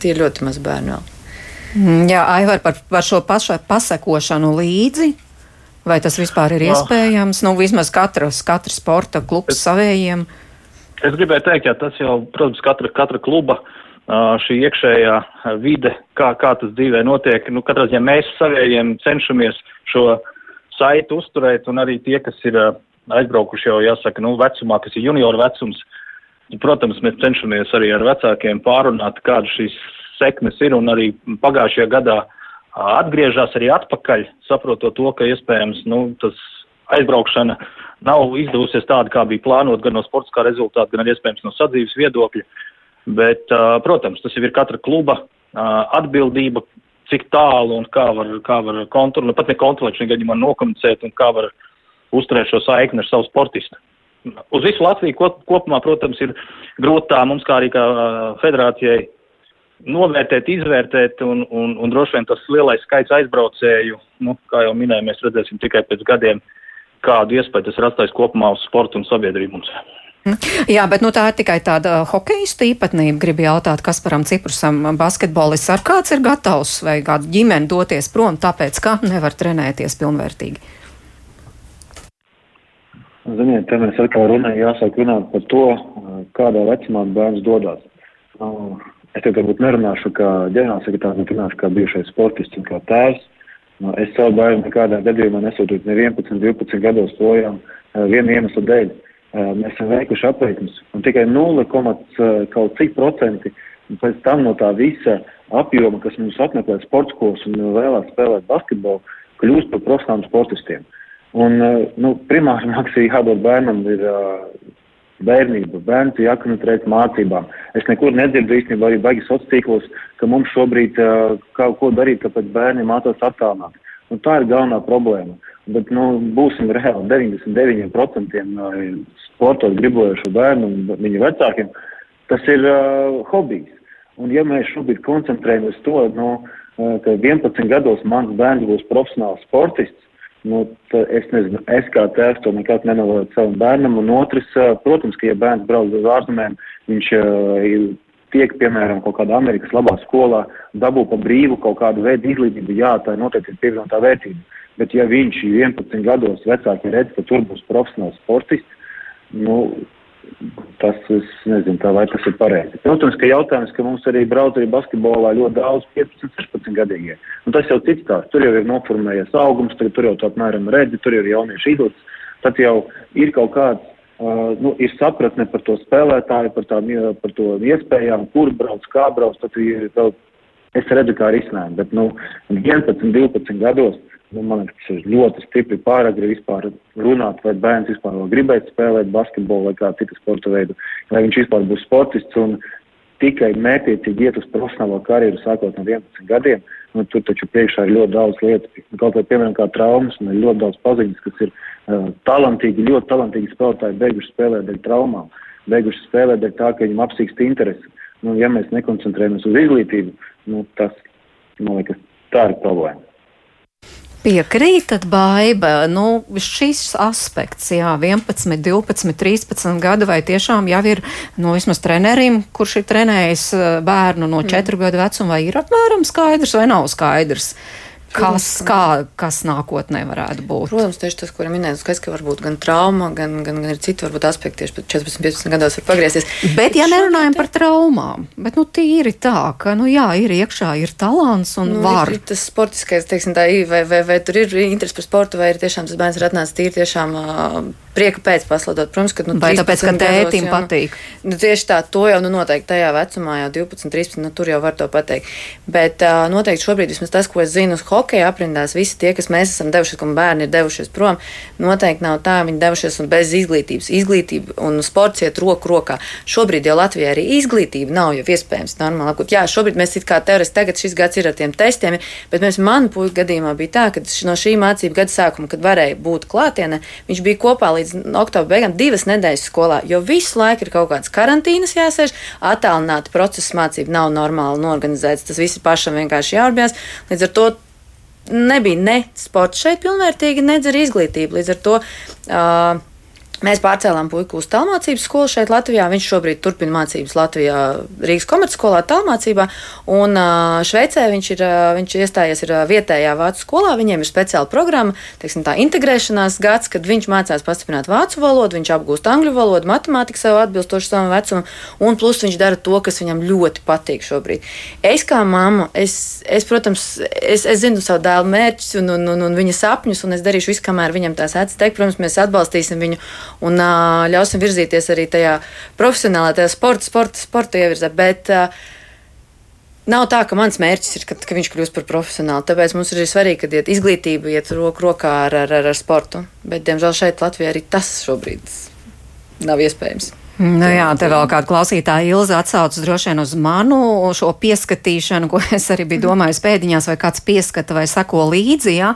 ir ļoti maz bērnu. Vēl. Mm, jā, Aivar, par, par šo paša, pasekošanu līdzi. Vai tas vispār ir Jā. iespējams? Nu, vismaz katras, katras sporta klubs es, savējiem. Es gribēju teikt, ka tas jau, protams, katra, katra kluba šī iekšējā vide, kā, kā tas dzīvē notiek. Nu, katrā ziņā mēs savējiem cenšamies šo saitu uzturēt, un arī tie, kas ir aizbraukuši jau, jāsaka, nu, vecumā, kas ir junioru vecums, protams, mēs cenšamies arī ar vecākiem pārunāt, kāda šīs sekmes ir, un arī pagājušajā gadā atgriežas arī atpakaļ, saprotot to, ka iespējams nu, tas aizbraukšana nav izdevusies tāda, kā bija plānot gan no sportiskā rezultāta, gan arī iespējams no sadzīves viedokļa. Bet, protams, tas jau ir katra kluba atbildība, cik tālu un kā var, kā var kontrolēt, nu, pat ne kontrolēt, šī gadījumā nokomunicēt un kā var uzturēt šo saikni ar savu sportistu. Uz visu Latviju kop, kopumā, protams, ir grūti tā mums kā arī kā federācijai novērtēt, izvērtēt, un, un, un droši vien tas lielais skaits aizbraucēju, nu, kā jau minēju, mēs redzēsim tikai pēc gadiem, kādu iespēju tas ir atstājis kopumā uz sportu un sabiedrību mums. Jā, bet nu, tā ir tikai tāda hokeja īpatnība. Gribu jautāt, kas param Ciprusam basketbolists ar kāds ir gatavs vai kāda ģimene doties prom, tāpēc ka nevar trenēties pilnvērtīgi. Ziniet, te mēs atkal runājam, jāsāk runāt par to, kādā vecumā bērns dodas. Es tagad varbūt nerunāšu kā ģenerālsekretārs, bet runāšu kā bijušais sportists un kā tēvs. Es savu bērnu nekādā gadījumā nesūtītu ne 11, 12 gados projām viena iemesla dēļ mēs esam veikuši aprēķinus, un tikai 0, kaut cik procenti pēc tam no tā visa apjoma, kas mums apmeklē sporta skolas un vēlās spēlēt basketbolu, kļūst par profesionāliem sportistiem. Un, nu, primāri <laughs> maksī jādod bērnam ir bērnība, bērns jākoncentrējas mācībām. Es nekur nedzirdu īstenībā arī baigi sociālos tīklos, ka mums šobrīd uh, kaut ko darīt, kāpēc bērni mācās attālināt. Un tā ir galvenā problēma. Bet, nu, būsim reāli 99% no sportot gribojošo bērnu un viņu vecākiem, tas ir uh, hobijs. Un ja mēs šobrīd koncentrējamies to, nu, ka 11 gados mans bērns būs profesionāls sportists, nu, es nezinu, es kā tēvs to nekad nenovēlu savam bērnam. Un otrs, uh, protams, ka ja bērns brauc uz ārzemēm, viņš uh, tiek, piemēram, kaut kādā Amerikas labā skolā, dabū pa brīvu kaut kādu veidu izglītību, jā, tā noteikti ir pievienotā vērtība. Bet ja viņš 11 gados vecāki redz, ka tur būs profesionāls sportists, Nu, tas, es nezinu, tā, vai tas ir pareizi. Protams, ka jautājums, ka mums arī brauc arī basketbolā ļoti daudz 15, 16 gadīgie. Un tas jau cits tās. Tur jau ir noformējies augums, tur, tur jau tā apmēram redzi, tur ir jaunieši izlūks. Tad jau ir kaut kāds, uh, nu, ir sapratne par to spēlētāju, par, tā, par to iespējām, kur brauc, kā brauc. Tad ir vēl, es redzu, kā risinājumu. Bet, nu, 11, 12 gados Nu, man liekas, tas ir ļoti stipri pāragri vispār runāt, vai bērns vispār vēl gribētu spēlēt basketbolu vai kādu citu sporta veidu, vai viņš vispār būs sportists un tikai mētiecīgi iet uz profesionālo karjeru sākot no 11 gadiem. Nu, tur taču priekšā ir ļoti daudz lietu, kaut vai piemēram kā traumas, un ir ļoti daudz paziņas, kas ir uh, talantīgi, ļoti talantīgi spēlētāji beiguši spēlēt dēļ traumām, beiguši spēlēt dēļ tā, ka viņam apsīkst interesi. Nu, ja mēs nekoncentrējamies uz izglītību, nu, tas, man liekas, tā ir problēma. Piekrītat, Baiba, nu, šis aspekts, jā, 11, 12, 13 gadu, vai tiešām jau ir, nu, vismaz trenerim, kurš ir trenējis eh, bērnu no 4 mm. gadu vecuma, vai ir apmēram skaidrs vai nav skaidrs? Kas, kā, kas nākotnē varētu būt. Protams, tieši tas, ko minēju, skaidrs, ka varbūt gan trauma, gan, gan, gan ir citi varbūt aspekti, tieši pat 14, 15 gados var pagriezties. Bet, ja nerunājam par traumām, bet, nu, tīri tā, ka, nu, jā, ir iekšā, ir talants un nu, var. Ir, ir tas sportiskais, teiksim, tā, vai, vai, vai tur ir interesi par sportu, vai ir tiešām tas bērns ir atnācis tīri tiešām uh, prieka pēc paslidot. Protams, ka, nu, vai tāpēc, ka tētim gados, patīk? Nu, tieši tā, to jau, nu, noteikti tajā vecumā, jau 12, 13, nu, tur jau var to pateikt. Bet uh, noteikti šobrīd, vismaz tas, ko es zinu uz hokeja aprindās, visi tie, kas mēs esam devušies, un bērni ir devušies prom, noteikti nav tā, viņi devušies un bez izglītības. Izglītība un sports iet roku rokā. Šobrīd jau Latvijā arī izglītība nav jau iespējams normāli. Jā, šobrīd mēs it kā teorētiski tagad šis gads ir ar tiem testiem, bet mēs manu puiku gadījumā bija tā, ka no šī mācību gada sākuma, kad varēja būt klātienē, viņš bija kopā līdz oktobra beigām divas nedēļas skolā, jo visu laiku ir kaut kādas karantīnas jāsēž, attālināti procesa mācība nav normāli norganizēts, tas viss ir pašam vienkārši jāurbjās. Līdz ar to nebija ne sports šeit pilnvērtīgi, nedz arī izglītība. Līdz ar to uh, Mēs pārcēlām puiku uz tālmācības skolu šeit Latvijā. Viņš šobrīd turpina mācības Latvijā Rīgas komercskolā tālmācībā. Un Šveicē viņš ir viņš iestājies ir, vietējā vācu skolā. Viņiem ir speciāla programma, teiksim, tā integrēšanās gads, kad viņš mācās pastiprināt vācu valodu, viņš apgūst angļu valodu, matemātiku sev atbilstoši savam vecumam, un plus viņš dara to, kas viņam ļoti patīk šobrīd. Es kā mamma, es, es protams, es, es zinu savu dēlu mērķus un, un, un, un viņa sapņus, un es darīšu visu, kamēr viņam tās acis teikt. Protams, mēs atbalstīsim viņu un uh, ļausim virzīties arī tajā profesionālā, tajā sporta, sporta, sporta ievirzē. Bet uh, Nav tā, ka mans mērķis ir, ka, ka viņš kļūst par profesionāli. Tāpēc mums ir svarīgi, ka iet izglītība iet roku rokā ar, ar, ar, sportu. Bet, diemžēl, šeit Latvijā arī tas šobrīd nav iespējams. Nu jā, te vēl kāda klausītāja Ilza atsaucas droši vien uz manu šo pieskatīšanu, ko es arī biju domājis pēdiņās, vai kāds pieskata vai sako līdzi, jā.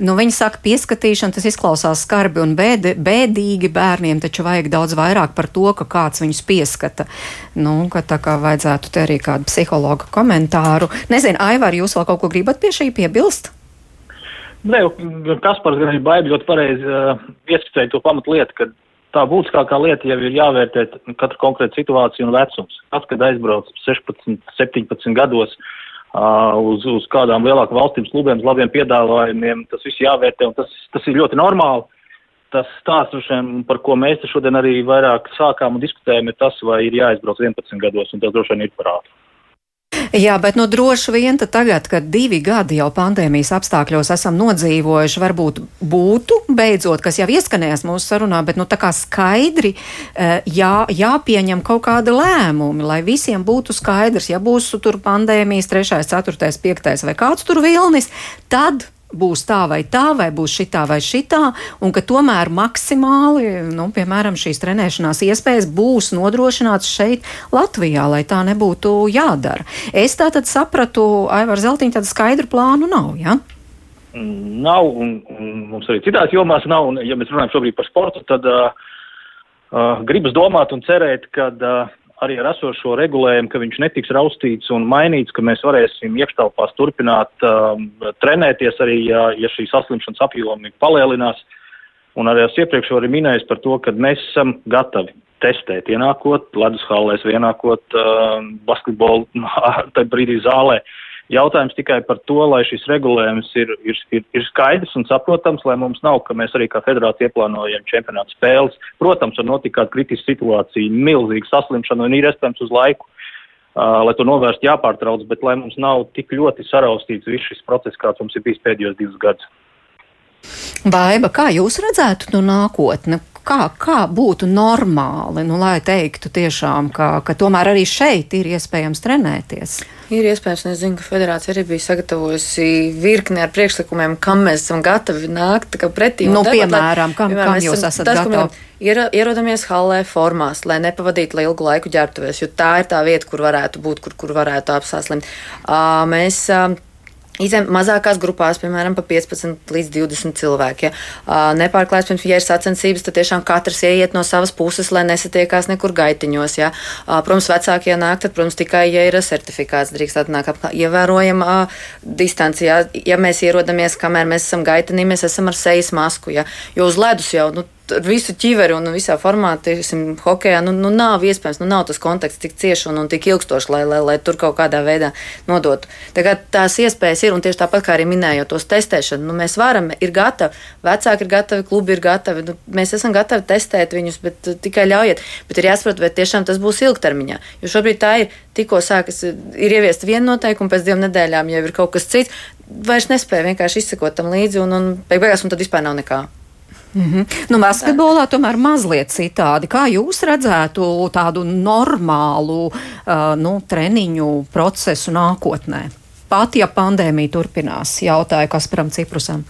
Nu, viņi saka, pieskatīšana, tas izklausās skarbi un bēd, bēdīgi bērniem, taču vajag daudz vairāk par to, ka kāds viņus pieskata. Nu, ka tā kā vajadzētu te arī kādu psihologa komentāru. Nezinu, Aivar, jūs vēl kaut ko gribat pie šī piebilst? Nē, Kaspars gan ir baigi ļoti pareizi uh, ieskicēja to pamatlietu, ka tā būtiskākā lieta jau ir jāvērtē katra konkrēta situācija un vecums. Tad, kad aizbrauc 16, 17 gados uh, uz, uz kādām lielākām valstīm, klubiem, uz labiem piedāvājumiem, tas viss jāvērtē un tas, tas ir ļoti normāli. Tas stāsts, par ko mēs šodien arī vairāk sākām un diskutējam, ir tas, vai ir jāizbrauc 11 gados, un tas droši vien ir parāds. Jā, bet nu droši vien tagad, kad divi gadi jau pandēmijas apstākļos esam nodzīvojuši, varbūt būtu beidzot, kas jau ieskanējās mūsu sarunā, bet nu tā kā skaidri eh, jā, jāpieņem kaut kādi lēmumi, lai visiem būtu skaidrs, ja būs tur pandēmijas trešais, ceturtais, piektais vai kāds tur vilnis, tad būs tā vai tā, vai būs šitā vai šitā, un ka tomēr maksimāli, nu, piemēram, šīs trenēšanās iespējas būs nodrošināts šeit, Latvijā, lai tā nebūtu jādara. Es tā tad sapratu, Aivar Zeltiņa, tādu skaidru plānu nav, ja? Nav, un, un mums arī citās jomās nav, un ja mēs runājam šobrīd par sportu, tad uh, uh, gribas domāt un cerēt, ka uh, arī ar esošo regulējumu, ka viņš netiks raustīts un mainīts, ka mēs varēsim iekštelpās turpināt um, trenēties arī, ja, ja šī saslimšanas apjomi palielinās. Un arī es iepriekš arī minēju par to, ka mēs esam gatavi testēt, ienākot ledus hallēs, ienākot uh, basketbolu <laughs> tajā brīdī zālē. Uh, Jautājums tikai par to, lai šis regulējums ir, ir, ir, ir skaidrs un saprotams, lai mums nav, ka mēs arī kā federācija ieplānojam čempionātu spēles. Protams, var notikt kāda kritiska situācija, milzīga saslimšana un ir iespējams uz laiku, uh, lai to novērst jāpārtrauc, bet lai mums nav tik ļoti saraustīts viss šis process, kāds mums ir bijis pēdējos divus gadus. Baiba, kā jūs redzētu no nākotne? Kā, kā būtu normāli, nu, lai teiktu tiešām, ka, ka tomēr arī šeit ir iespējams trenēties? Ir iespējams, un es zinu, ka federācija arī bija sagatavojusi virkni ar priekšlikumiem, kam mēs esam gatavi nākt pretī. Nu, debat, piemēram, kam, piemēram, kam jūs esat tas, gatavi? Ir, ierodamies hallē formās, lai nepavadītu ilgu laiku ģērbtuvēs, jo tā ir tā vieta, kur varētu būt, kur, kur varētu apsāslimt. Uh, mēs uh, Izem mazākās grupās, piemēram, pa 15 līdz 20 cilvēki. Ja. Nepārklājas, pirms, ja ir sacensības, tad tiešām katrs ieiet no savas puses, lai nesatiekās nekur gaitiņos. Ja. Protams, vecākie nāk, tad, protams, tikai, ja ir certifikāts, drīkst atnāk apkārt. Ievērojama distanci, ja. ja mēs ierodamies, kamēr mēs esam gaitenī, mēs esam ar sejas masku, ja. jo uz ledus jau, nu, ar visu ķiveri un visā formātā, teiksim, hokeja, nu, nu nav iespējams, nu nav tas konteksts tik cieši un, un tik ilgstošs, lai, lai, lai tur kaut kādā veidā nodotu. Tagad tās iespējas ir, un tieši tāpat kā arī minējot tos testēšanu, nu, mēs varam, ir gatavi, vecāki ir gatavi, klubi ir gatavi, nu, mēs esam gatavi testēt viņus, bet uh, tikai ļaujiet. Bet ir jāsaprot, vai tiešām tas būs ilgtermiņā. Jo šobrīd tā ir, tikko sākas, ir ieviesta viena noteikuma, pēc divām nedēļām jau ir kaut kas cits. Vairs nespēja vienkārši izsekot tam līdzi, un, un beigās un tad vispār nav nekā. Mm -hmm. Nu, basketbolā tomēr mazliet citādi. Kā jūs redzētu tādu normālu uh, nu, treniņu procesu nākotnē? Pat ja pandēmija turpinās, jautāja Kasparam Ciprusam.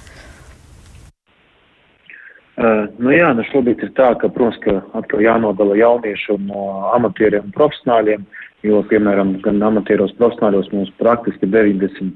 Uh, nu jā, nu šobrīd ir tā, ka, protams, ka atkal jānodala jaunieši no uh, amatieriem un profesionāļiem, jo, piemēram, gan amatieros profesionāļos mums praktiski 90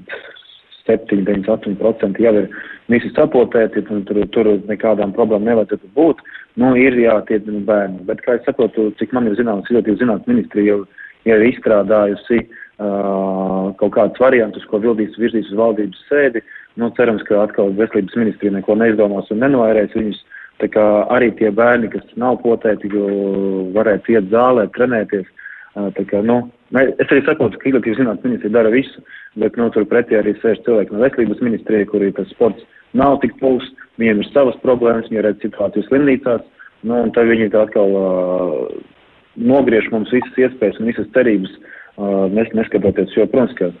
7, 98% jau ir visi sapotēti, un tur, tur nekādām problēmām nevajadzētu būt. Nu, ir jā, tie bērni. Bet, kā es saprotu, cik man ir zināms, Izglītības zinātnes ministrija jau, jau ir izstrādājusi uh, kaut kādus variantus, ko vildīs, virzīs uz valdības sēdi. Nu, cerams, ka atkal veselības ministrija neko neizdomās un nenoērēs viņus. Tā kā arī tie bērni, kas nav potēti, varētu iet zālē, trenēties. Uh, tā kā, nu, es arī saprotu, ka Izglītības zinātnes ministrija dara visu, bet nu, tur pretī arī sēž cilvēki no veselības ministrija, kurī tas sports nav tik puls, viņiem ir savas problēmas, viņi redz situāciju slimnīcās, nu, un tad viņi tā atkal uh, nogriež mums visas iespējas un visas cerības, uh, nes, neskatoties, jo, protams, ka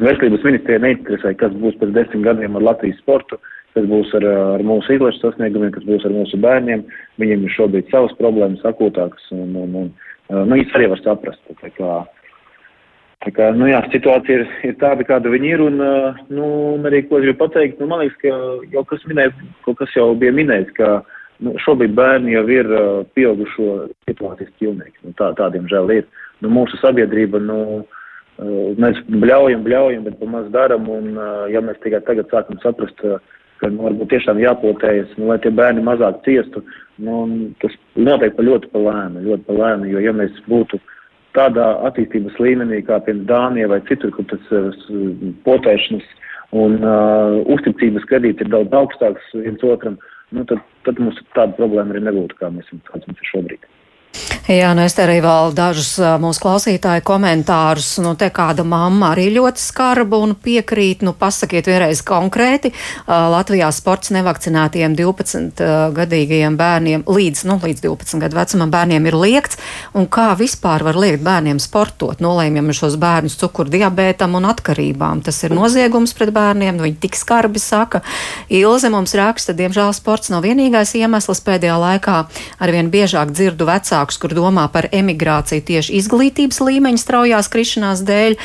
veselības ministrija neinteresē, kas būs pēc desmit gadiem ar Latvijas sportu, kas būs ar, ar mūsu izlases sasniegumiem, kas būs ar mūsu bērniem. Viņiem ir šobrīd savas problēmas akūtākas, un, un, un nu, viņas arī var saprast. Tā kā, Tā kā, nu jā, situācija ir, ir tāda, kāda viņa ir, un, nu, un arī, ko es gribu pateikt, nu, man liekas, ka jau kas minēja, kas jau bija minēts, ka, nu, šobrīd bērni jau ir uh, pieaugušo situācijas ķilnieki, nu, tā, tādiem žēl ir. Nu, mūsu sabiedrība, nu, uh, mēs bļaujam, bļaujam, bet pamaz daram, un, uh, ja mēs tikai tagad sākam saprast, uh, ka, nu, varbūt tiešām jāpotējas, nu, lai tie bērni mazāk ciestu, nu, tas noteikti pa ļoti pa lēnu, ļoti pa lēnu, jo, ja mēs būtu, tādā attīstības līmenī kā pirms Dānija vai citur, kur tas uh, potēšanas un uh, uzticības kredīti ir daudz augstāks viens otram, nu, tad, tad mums tāda problēma arī nebūtu, kā mēs esam šobrīd. Jā, nu es te arī vēl dažus mūsu klausītāju komentārus. Nu, te kāda mamma arī ļoti skarba un piekrīt. Nu, pasakiet vienreiz konkrēti. Latvijā sports nevakcinētiem 12-gadīgajiem bērniem līdz, nu, līdz 12 gadu vecumam bērniem ir liekts. Un kā vispār var liekt bērniem sportot? Nolēmjam šos bērnus cukurdiabētam un atkarībām. Tas ir noziegums pret bērniem. Nu, viņi tik skarbi saka. Ilze mums raksta, diemžēl sports nav vienīgais iemesls pēdējā laikā. Arvien biežāk dzirdu vecākus, kur domā par emigrāciju tieši izglītības līmeņa straujās krišanās dēļ,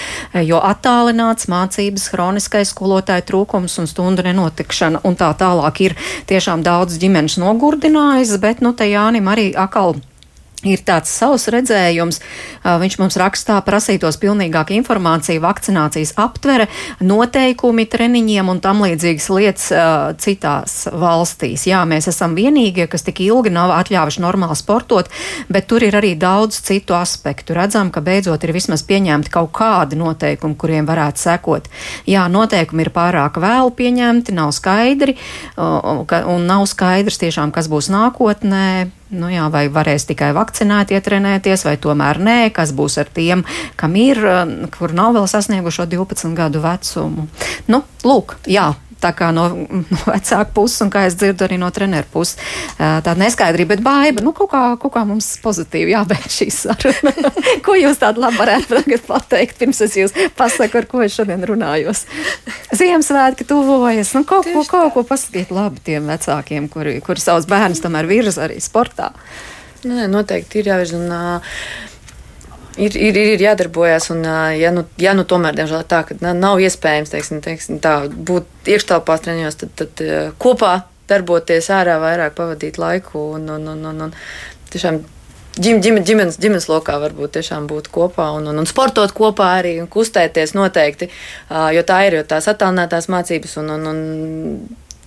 jo attālināts mācības, hroniskais skolotāju trūkums un stundu nenotikšana un tā tālāk ir tiešām daudz ģimenes nogurdinājis, bet nu te Jānim arī akal ir tāds savs redzējums. Viņš mums rakstā prasītos pilnīgāku informāciju, vakcinācijas aptvere, noteikumi treniņiem un tam līdzīgas lietas citās valstīs. Jā, mēs esam vienīgie, kas tik ilgi nav atļāvuši normāli sportot, bet tur ir arī daudz citu aspektu. Redzam, ka beidzot ir vismaz pieņemti kaut kādi noteikumi, kuriem varētu sekot. Jā, noteikumi ir pārāk vēlu pieņemti, nav skaidri un nav skaidrs tiešām, kas būs nākotnē Nu jā, vai varēs tikai vakcinēti ietrenēties, vai tomēr nē, kas būs ar tiem, kam ir, kur nav vēl sasniegušo 12 gadu vecumu. Nu, lūk, jā, tā kā no, no vecāka puses, un kā es dzirdu arī no treneru puses. Tāda neskaidrība, bet baiva, nu, kaut kā, kaut kā mums pozitīvi jābeidz šī saruna. <laughs> ko jūs tādu labu varētu tagad pateikt, pirms es jūs pasaku, ar ko es šodien runājos? Ziemassvētki tuvojas, nu, kaut, ko, kaut ko pasakiet labi tiem vecākiem, kuri, kuri savus bērnus tomēr virza arī sportā. Nē, noteikti ir jāvirza. Ir, ir, ir jādarbojas. Un, ja, nu, ja nu tomēr diemžēl, tā nav iespējams teiksim, teiksim, tā, būt iekštelpās treniņos, tad, tad kopā darboties ārā, vairāk pavadīt laiku. Un, un, un, un, un, tiešām ģim, ģim, ģimenes, ģimenes lokā varbūt tiešām būt kopā un, un, un sportot kopā arī un kustēties noteikti, jo tā ir, jo tās attālinātās mācības un, un, un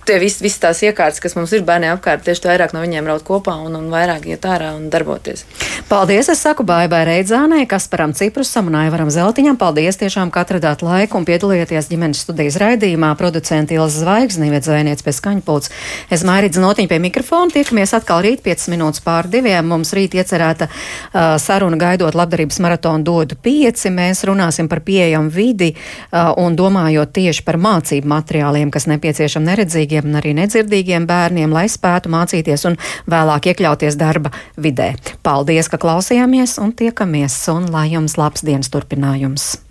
tie visi, visi tās iekārtas, kas mums ir bērniem apkārt, tieši vairāk no viņiem raud kopā un, un vairāk iet ārā un darboties. Paldies! Es saku baigai Reidzānai, Kasparam Ciprusam un Aivaram Zeltiņam. Paldies tiešām, ka atradāt laiku un piedalījāties ģimenes studijas raidījumā. Producenti Ilza Zvaigzne, viedzvēniec pie skaņpults. Es Mairidz Notiņu pie mikrofona. Tiekamies atkal rīt 5 minūtes pār diviem. Mums rīt iecerēta uh, saruna gaidot labdarības maratonu dodu 5. Mēs runāsim par pieejamu vidi uh, un domājot tieši par mācību materiāliem, kas nepieciešami neredzīgiem nedzirdīgiem un arī nedzirdīgiem bērniem, lai spētu mācīties un vēlāk iekļauties darba vidē. Paldies, ka klausījāmies un tiekamies, un lai jums labs dienas turpinājums!